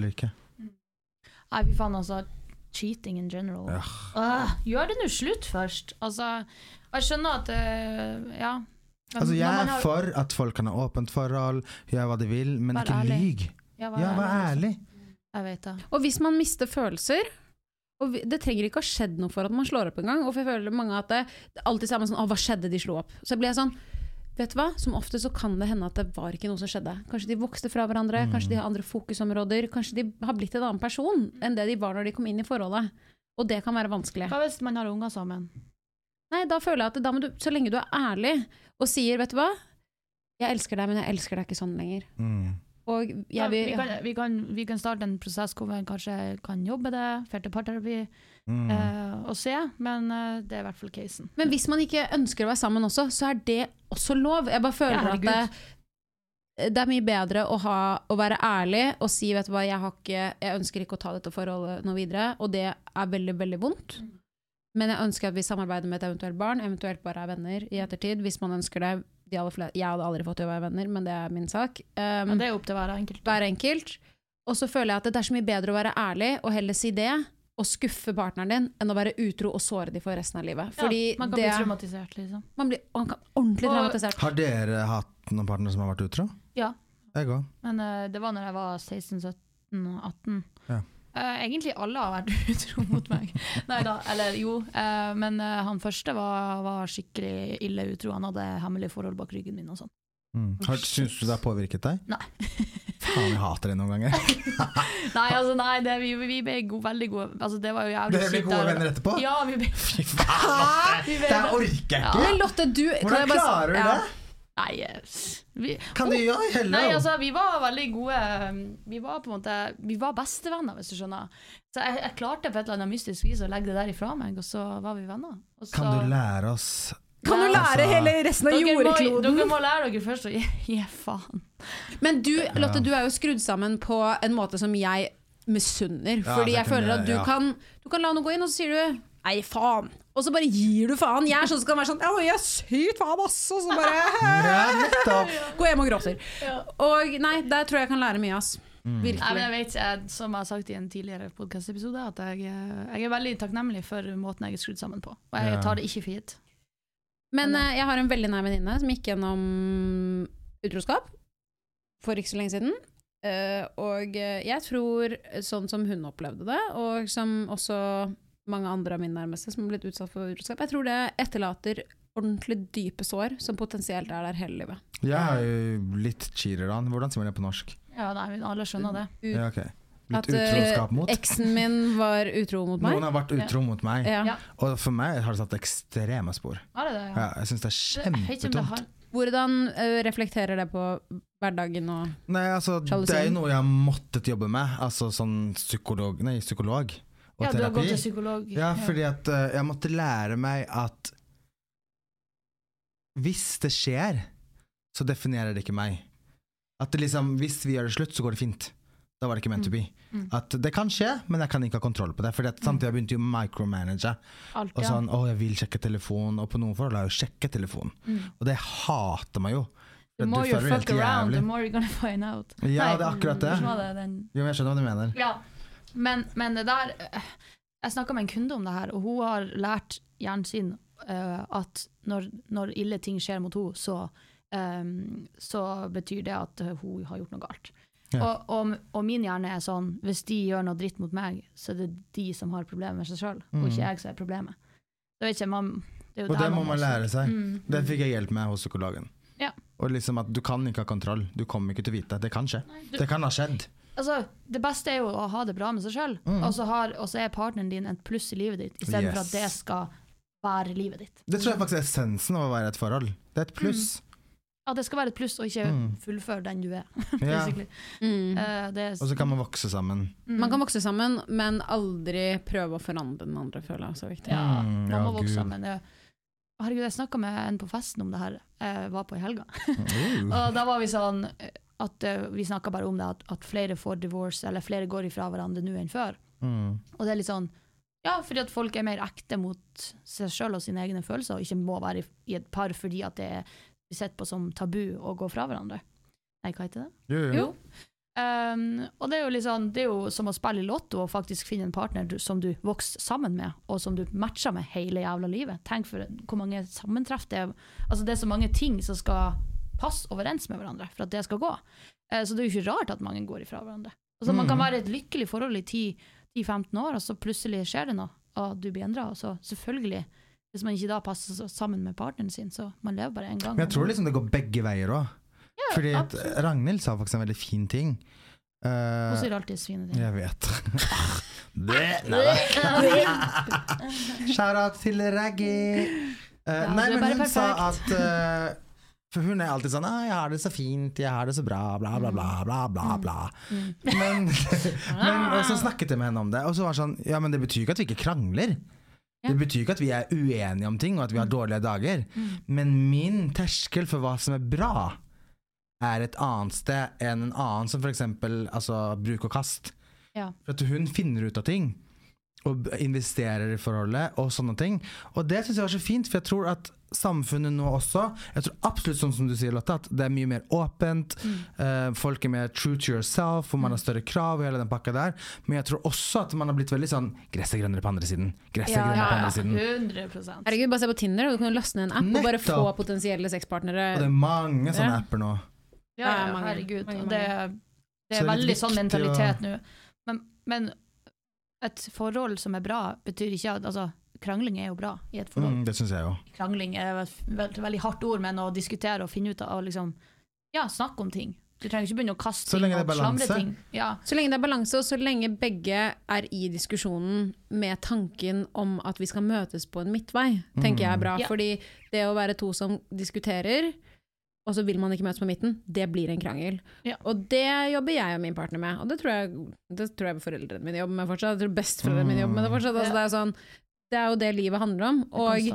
S3: Nei, fy faen, altså. Cheating in general.
S1: Ja.
S3: Uh, gjør det nå slutt først. Altså, jeg skjønner at uh, Ja. Men
S1: Altså, jeg er
S3: har-
S1: for at folk kan ha åpent forhold, gjøre hva de vil, men
S3: Vær
S1: ikke lyg.
S3: Ja,
S1: Ja, vær ærlig.
S3: Jeg vet det.
S2: Og hvis man mister følelser og vi- Det trenger ikke å ha skjedd noe for at man slår opp en gang. Og for jeg føler mange at det, det alltid er man sånn Å, hva skjedde? De slo opp. Så blir jeg sånn Vet du hva? Som ofte så kan det hende at det var ikke noe som skjedde. Kanskje de vokste fra hverandre,
S1: Mm.
S2: kanskje de har andre fokusområder. Kanskje de har blitt en annen person enn det de var når de kom inn i forholdet. Og det kan være vanskelig.
S3: Hva hvis man har unger sammen?
S2: Nei, da føler jeg at da må du, så lenge du er ærlig og sier, vet du hva, jeg elsker deg, men jeg elsker deg ikke sånn lenger.
S1: Mm.
S2: Og
S3: Ja,
S2: jeg ja,
S3: vi, kan, vi, kan, vi kan starte en prosess hvor vi kanskje kan jobbe det, dra til parterapi
S1: Mm.
S3: eh, og se, men eh, det er i hvert fall casen.
S2: Men hvis man ikke ønsker å være sammen også, så er det også lov. Jeg bare føler
S3: Ja,
S2: at det, det er mye bedre å, ha, å være ærlig og si vet du hva, jeg, har ikke, jeg ønsker ikke å ta dette forholdet noe videre, og det er veldig, veldig vondt. Men jeg ønsker at vi samarbeider med et eventuelt barn, eventuelt bare er venner i ettertid, hvis man ønsker det. De aller fle- jeg hadde aldri fått til å være venner, men det er min sak. Um,
S3: Men det er opp til hver enkelt.
S2: hver enkelt. Og så føler jeg at det er så mye bedre å være ærlig og heller si det, og skuffe partneren din, enn å være utro og såre dem for resten av livet. Fordi
S3: ja, man kan
S2: det,
S3: bli traumatisert, liksom.
S2: man blir man kan ordentlig
S3: Og-
S2: traumatisert.
S1: Har dere hatt noen partnere som har vært utro?
S3: Ja.
S1: Jeg òg.
S3: Men uh, det var når jeg var 16-17-18.
S1: Ja.
S3: Eh, egentlig alle har vært utro mot meg. Nei da, eller jo. Uh, men uh, han første var, var skikkelig ille utro. Han hadde hemmelige forhold bak ryggen min og sånn.
S1: Mm. Har- Syns du det har påvirket deg?
S3: Nei.
S1: Faen, jeg hater det noen ganger.
S3: Nei, altså, nei, det, vi, vi ble gode, veldig gode. Altså, det var jo jævlig
S1: Dere
S3: ble
S1: gode
S3: der.
S1: venner etterpå?
S3: Ja, vi ble,
S1: Fy faen!
S3: vi
S1: Det orker jeg
S3: Ja.
S1: ikke!
S2: Men Lotte, du
S1: Hvordan klarer du
S2: Ja.
S3: Nei, yes. vi,
S1: Kan du gjøre heller?
S3: Nei, altså, vi var veldig gode Vi var på en måte Vi var bestevenner, hvis du skjønner. Så jeg, jeg klarte på et eller annet mystisk vis å legge det der ifra meg, og så var vi venner. Og så,
S1: Kan du lære oss
S2: Kan du lære
S1: Altså-
S2: hele resten av
S3: dere må,
S2: jordkloden?
S3: dere må lære dere først å gi, gi faen.
S2: Men du, Lotte, du er jo skrudd sammen på en måte som jeg misunner.
S1: Ja,
S2: fordi
S1: det
S2: jeg føler at du
S1: ja.
S2: kan Du kan la noe gå inn, og så sier du Nei, faen. Og så bare gir du faen. Jeg er sånn som kan være sånn Ja, jeg er sykt faen, ass. Og så bare
S1: Ja,
S2: gå hjem og gråter. Og nei, der tror jeg jeg kan lære mye, ass.
S1: Mm.
S3: Nei,
S2: Virkelig.
S3: jeg vet, jeg, som jeg har sagt i en tidligere podkastepisode, at jeg, jeg er veldig takknemlig for måten jeg er skrudd sammen på. Og jeg
S1: Ja.
S3: tar det ikke for gitt.
S2: Men eh, jeg har en veldig nær venninne som gikk gjennom utroskap for ikke så lenge siden. Uh, og eh, jeg tror, sånn som hun opplevde det, og som også mange andre av mine nærmeste som har blitt utsatt for utroskap, jeg tror det etterlater ordentlig dype sår som potensielt er der hele livet.
S1: Jeg er jo litt cheater da. Hvordan sier man det på norsk?
S3: Ja, nei, alle skjønner det.
S2: U
S1: Ja, okay. Litt
S2: at eh,
S1: utroskap mot?
S2: eksen min var utro mot meg.
S1: Noen har vært utro mot meg,
S2: Ja.
S1: Og for meg har det satt ekstreme spor.
S3: Er det det, ja?
S1: Ja, jeg syns det er kjempetungt.
S2: Hvordan eh, reflekterer det på hverdagen og
S1: Nei, altså, det er jo noe jeg har måttet jobbe med. Altså sånn psykolog Nei, psykolog og
S3: Ja, du har gått til psykolog.
S1: Ja, fordi at uh, jeg måtte lære meg at hvis det skjer, så definerer det ikke meg. At det liksom, hvis vi gjør det slutt, så går det fint. Da var det ikke meant to be.
S3: Mm.
S1: At det kan skje, men jeg kan ikke ha kontroll på det. Fordi at samtidig begynte jeg å micromanage.
S3: Alt,
S1: Og sånn, å, jeg vil sjekke telefonen, og på noen forhold har jeg jo sjekket telefonen.
S3: Mm.
S1: Og det hater meg jo.
S3: The
S1: Du
S3: more you fuck around,
S1: jævlig.
S3: the more you're gonna find out.
S1: Ja, det er akkurat det.
S3: det
S1: Jo, jeg skjønner hva du mener.
S3: Ja, men, men det der eh, Jeg snakka med en kunde om det her, og hun har lært hjernen sin uh, at når, når ille ting skjer mot henne, så, um, så betyr det at eh, hun har gjort noe galt.
S1: Ja.
S3: Og, og, og min hjerne er sånn hvis de gjør noe dritt mot meg, så er det de som har problemer med seg sjøl, og ikke jeg som er problemet. Det, vet ikke, man, det er
S1: Mm. Og det må man lære seg.
S3: Mm.
S1: Det fikk jeg hjelp med hos psykologen.
S3: Ja.
S1: Og liksom at du kan ikke ha kontroll. Du kommer ikke til å vite. Det kan skje.
S3: du-
S1: Det kan ha skjedd.
S3: Altså, det beste er jo å ha det bra med seg sjøl,
S1: Mm.
S3: og, så og så er partneren din et pluss i livet ditt, istedenfor
S1: Yes.
S3: at det skal være livet ditt.
S1: Det tror jeg faktisk er essensen av å være et forhold. Det er et pluss.
S3: At det skal være et pluss, og ikke
S1: Mm.
S3: fullføre den du er.
S1: Ja.
S2: mm.
S3: Eh, er,
S1: Og så kan man vokse sammen.
S3: mm.
S2: Man kan vokse sammen, men aldri prøve å forandre den andre, føler jeg er så viktig.
S3: ja,
S1: Mm,
S3: man
S1: ja,
S3: må vokse
S1: Gud.
S3: sammen. Det, herregud, jeg snakka med en på festen om det her, jeg var på i helga.
S1: Uh.
S3: Og da var vi sånn eh, at uh, vi snakka bare om det, at, at flere får divorce, eller flere går ifra hverandre nå enn før.
S1: Mm.
S3: Og det er litt sånn Ja, fordi at folk er mer ekte mot seg sjøl og sine egne følelser, og ikke må være i, i et par fordi at det er sett på som tabu å gå fra hverandre. Nei, hva heter det?
S1: Jo, jo.
S3: Jo. Um, og det er jo sånn, det er jo som å spille i Lotto og faktisk finne en partner du, som du vokser sammen med, og som du matcher med hele jævla livet. Tenk for hvor mange sammentreff det er. Altså det er så mange ting som skal passe overens med hverandre for at det skal gå. Eh, så det er jo ikke rart at mange går ifra hverandre. Altså Man kan
S1: Mhm.
S3: være i et lykkelig forhold i 10-15 år, og så plutselig skjer det noe, og du blir endra. Og så selvfølgelig, hvis man ikke da passer sammen med partneren sin, så man lever bare én gang.
S1: Men jeg tror liksom det går begge veier òg.
S3: Ja,
S1: Fordi at
S3: absolutt.
S1: Ragnhild sa faktisk en veldig fin ting.
S3: Hun
S1: Uh,
S3: sier alltid svine ting.
S1: jeg vet. Skjæra til Raggy. Uh,
S3: Ja,
S1: nei, men hun sa at uh, For hun er alltid sånn ah, 'Jeg har det så fint, jeg har det så bra', bla, bla, bla. bla, bla, bla.
S3: Mm.
S1: Men, men og så snakket jeg med henne om det, og så var det sånn Ja, men det betyr ikke at vi ikke krangler.
S3: Ja.
S1: Det betyr ikke at vi er uenige om ting, og at vi har dårlige dager.
S3: Mm.
S1: Men min terskel for hva som er bra, er et annet sted enn en annen som f.eks. Altså, bruk og kast.
S3: Ja.
S1: For at hun finner ut av ting. og investerer i forholdet og sånne ting. Og det syns jeg var så fint, for jeg tror at samfunnet nå også Jeg tror absolutt sånn som du sier, Lotte, at det er mye mer åpent. eh, folk er mer true to yourself, og man har større krav og hele den pakka der. Men jeg tror også at man har blitt veldig sånn Gresset er grønnere på andre siden. Gresset er
S2: Ja,
S1: grønnere på andre siden.
S3: 100
S2: Herregud, bare se på Tinder, du kan jo laste ned en app og bare få potensielle sexpartnere.
S1: Og det er mange sånne
S2: Ja.
S1: apper nå.
S3: Ja,
S2: Ja,
S3: ja,
S2: mange,
S3: herregud.
S2: mange,
S3: og det, det
S1: Så
S3: er
S1: det er
S3: veldig sånn
S1: mentalitet å-
S3: nå. Men, men et forhold som er bra, betyr ikke at altså, Krangling er jo bra i et forhold.
S1: Mm, det syns jeg jo.
S3: Krangling er et veldig, veldig hardt ord, men å diskutere og finne ut av liksom, Ja, snakke om ting. Du trenger ikke begynne å kaste
S1: Så
S3: ting
S1: lenge det er
S3: og slamre
S1: balanse.
S3: ting. Ja.
S2: Så lenge det er balanse, og så lenge begge er i diskusjonen med tanken om at vi skal møtes på en midtvei, tenker jeg er bra.
S3: Ja.
S2: Fordi det å være to som diskuterer, og så vil man ikke møtes på midten, det blir en krangel.
S3: Ja.
S2: Og det jobber jeg og min partner med, og det tror jeg, det tror jeg foreldrene mine jobber med fortsatt. Jeg tror besteforeldrene mine jobber med det fortsatt. Altså,
S3: Ja.
S2: det, er sånn, det er jo det livet handler om. Og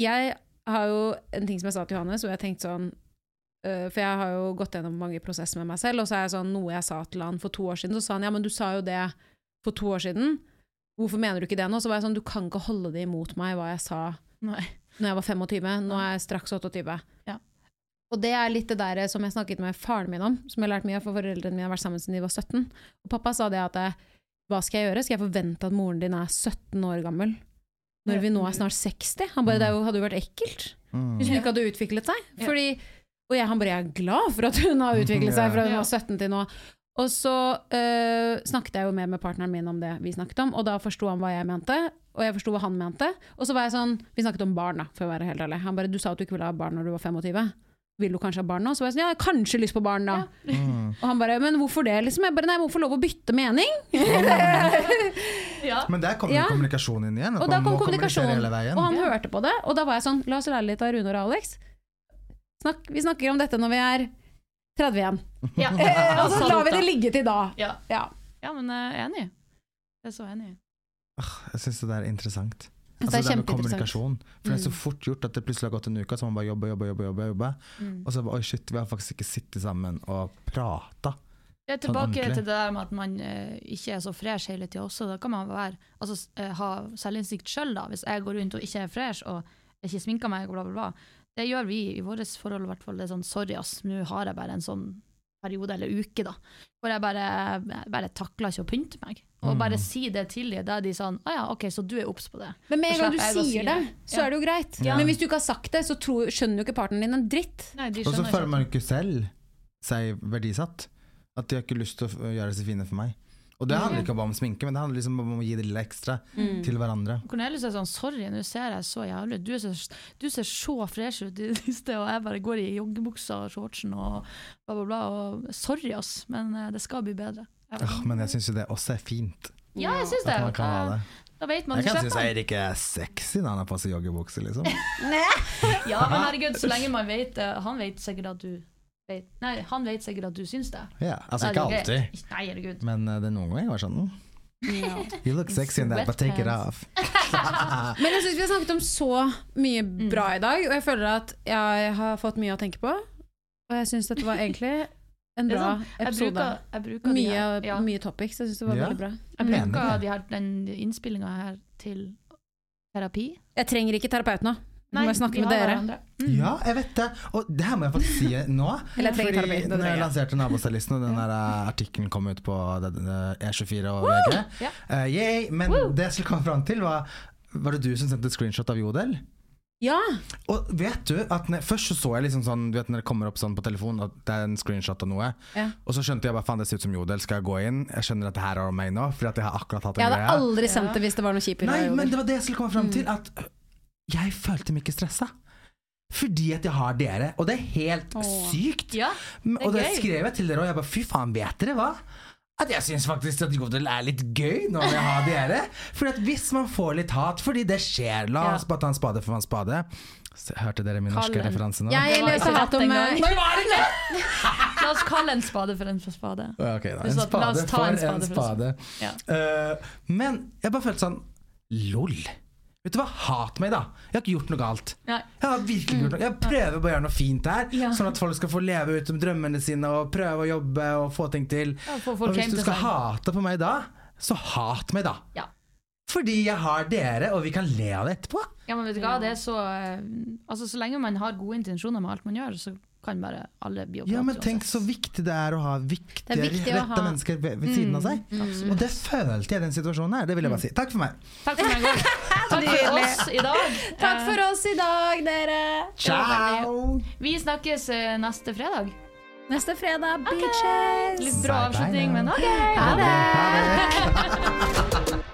S2: jeg har jo en ting som jeg sa til Johannes, og jeg tenkte sånn øh, For jeg har jo gått gjennom mange prosesser med meg selv, og så er jeg sånn noe jeg sa til han for to år siden, så sa han ja, men du sa jo det for to år siden. Hvorfor mener du ikke det nå? Så var jeg sånn, du kan ikke holde det imot meg hva jeg sa
S3: Nei.
S2: når jeg var 25. Nå er jeg straks 28.
S3: Ja.
S2: Og det er litt det der som jeg snakket med faren min om, som jeg har lært mye av, for foreldrene mine har vært sammen siden de var 17. Og pappa sa det at eh, hva skal jeg gjøre? Skal jeg forvente at moren din er 17 år gammel? Når vi nå er snart 60? Han bare, det hadde jo vært ekkelt.
S1: Mm.
S2: Hvis hun ikke hadde utviklet seg.
S3: Ja.
S2: Fordi, og jeg, han bare, jeg er glad for at hun har utviklet seg fra hun var 17 til nå. Og så øh, snakket jeg jo mer med partneren min om det vi snakket om, og da forsto han hva jeg mente, og jeg forsto hva han mente. Og så var jeg sånn, vi snakket om barn da, for å være helt ærlig. Han bare, du sa at du ikke ville ha barn når du var 25. Vil du kanskje ha barn nå? Så var jeg sånn, ja, jeg har kanskje lyst på barn da.
S1: Mm.
S2: Og han bare, men hvorfor det liksom? Jeg bare, nei, hvorfor lov å bytte mening?
S3: Ja.
S1: Men der kom
S2: Ja.
S1: jo kommunikasjon inn igjen.
S2: Og da kom
S1: må kommunisere
S2: kommunikasjon,
S1: hele veien.
S2: og han hørte på det, og da var jeg sånn, la oss lære litt av Rune og Alex. Snakk, vi snakker om dette når vi er 30 igjen.
S3: Ja.
S2: Og så lar vi det ligge til da.
S3: Ja.
S2: Ja.
S3: ja, men jeg er enig. Jeg er så enig.
S1: Jeg syns det der er interessant. Altså det med kommunikasjon. For det er så
S2: Mm.
S1: fort gjort at det plutselig har gått en uke, så man bare jobber, jobber, jobber. jobber, jobber.
S3: Mm.
S1: Og så oi shit, vi har faktisk ikke sittet sammen og prata.
S3: Ja, tilbake
S1: Sånn
S3: tilbake til det der med at man eh, ikke er så fresh hele tida også. Da kan man være, altså, eh, ha selvinnsikt sjøl, da. Hvis jeg går rundt og ikke er fresh og ikke sminker meg, bla, bla, bla. Det gjør vi i vårt forhold, i hvert fall. Det er sånn sorry, ass, nå har jeg bare en sånn periode eller uke, da. Hvor jeg bare, jeg bare takler ikke å pynte meg. Og
S1: Mm.
S3: bare si det til dem. Da er de sånn Å ja, OK, så du er obs på det.
S2: Men med en gang du sier det, så er det jo greit.
S1: Ja.
S2: Men hvis du ikke har sagt det, så tror, skjønner jo ikke partneren din en dritt.
S1: Og så føler man ikke selv seg verdisatt. At de har ikke lyst til å gjøre seg fine for meg. Og det handler ikke bare om sminke, men det handler liksom om å gi det lille ekstra
S2: Mm.
S1: til hverandre.
S3: Cornelius er sånn, sorry, nå ser jeg så jævlig ut. Du, er du ser så fresh ut i det siste, og jeg bare går i joggebuksa og shortsen og bla, bla, bla. Og sorry, ass, men eh, det skal bli bedre. Jeg
S1: men jeg syns jo det også er fint.
S3: ja, jeg syns det.
S1: At man kan ha det.
S3: da vet man
S1: Jeg kan synes Eirik er sexy når han har på seg joggebukse, liksom.
S3: Ja, men herregud, så lenge man vet det. Han vet sikkert at du vet Nei, han vet sikkert at du syns det.
S1: Ja, altså ikke alltid,
S3: Nei, herregud.
S1: men eh, det er noen ganger jeg var sånn mm, You look sexy in that, but take it off.
S2: Men jeg syns vi har snakket om så mye bra i dag, og jeg føler at jeg har fått mye å tenke på. Og jeg syns dette var egentlig en bra
S3: episode. Jeg bruker, jeg bruker
S2: Mye,
S3: her, ja,
S2: mye topics. Jeg syns det var
S1: Ja.
S2: veldig bra.
S3: jeg bruker de her, den innspillinga her til terapi.
S2: Jeg trenger ikke terapeut nå. Nei, må jeg snakke med dere.
S3: Mm.
S1: Ja, jeg vet det. Og det her må jeg faktisk si nå.
S2: Eller jeg
S1: Fordi
S2: terapi, det
S1: når jeg lanserte Nabostylisten, og den der eh, artikkelen kom ut på det- det- E24 og VG
S3: yeah.
S1: uh, yay, Men det jeg skulle komme fram til, var Var det du som sendte et screenshot av Jodel?
S2: Ja!
S1: Og vet du at når, Først så så jeg liksom sånn Du vet når det kommer opp sånn på telefonen at det er en screenshot av noe.
S2: Ja.
S1: Og så skjønte jeg bare faen det ser ut som Jodel. Skal jeg gå inn? Jeg skjønner at det her er om meg nå, fordi at jeg har akkurat hatt en Jeg
S2: hadde
S1: greie.
S2: aldri sendt det hvis det var noe kjipt.
S1: Nei, men det var det jeg skulle komme fram
S2: Mm.
S1: til. At øh, jeg følte meg ikke stressa. Fordi at jeg har dere. Og det er helt
S2: Åh.
S1: sykt.
S3: Ja, det er
S1: og det
S3: gøy.
S1: skrev jeg til dere, og jeg bare fy faen, vet dere hva? At jeg syns faktisk at Jodel er litt gøy når jeg har dere. Fordi at hvis man får litt hat, fordi det skjer La oss bare ta en spade for en spade. Hørte dere min norske referanse nå?
S2: Jeg
S3: ikke
S2: hat om eh,
S3: La oss kalle en spade for en spade.
S1: Ok, da. En spade for
S3: en spade for
S1: spade.
S3: Ja.
S1: Eh, men jeg bare følte sånn LOL. Vet du hva, hat meg, da. Jeg har ikke gjort noe galt.
S3: Nei.
S1: Jeg har virkelig gjort noe Jeg prøver bare å gjøre noe fint her,
S3: Ja.
S1: sånn at folk skal få leve ut om drømmene sine og prøve å jobbe og få ting til.
S3: Ja,
S1: Og hvis du skal hate på meg da, så hat meg, da.
S3: Ja.
S1: Fordi jeg har dere, og vi kan le av det etterpå.
S3: Ja, men vet du hva, det er så eh, Altså, så lenge man har gode intensjoner med alt man gjør, så kan bare alle
S1: Ja, men tenk så viktig det er å ha viktige,
S2: viktig
S1: rette
S2: ha-
S1: mennesker ved, ved siden av seg. Og det følte jeg i den situasjonen her. Det vil jeg bare si. Takk for meg.
S3: Takk for meg. Takk for oss i dag.
S2: Takk for oss i dag, dere!
S1: Ciao!
S3: Vi snakkes eh, neste fredag.
S2: Neste fredag, bitches!
S3: Litt brå
S1: Bye, bye
S3: avslutning, men ok.
S2: Ha det!
S1: Ha det.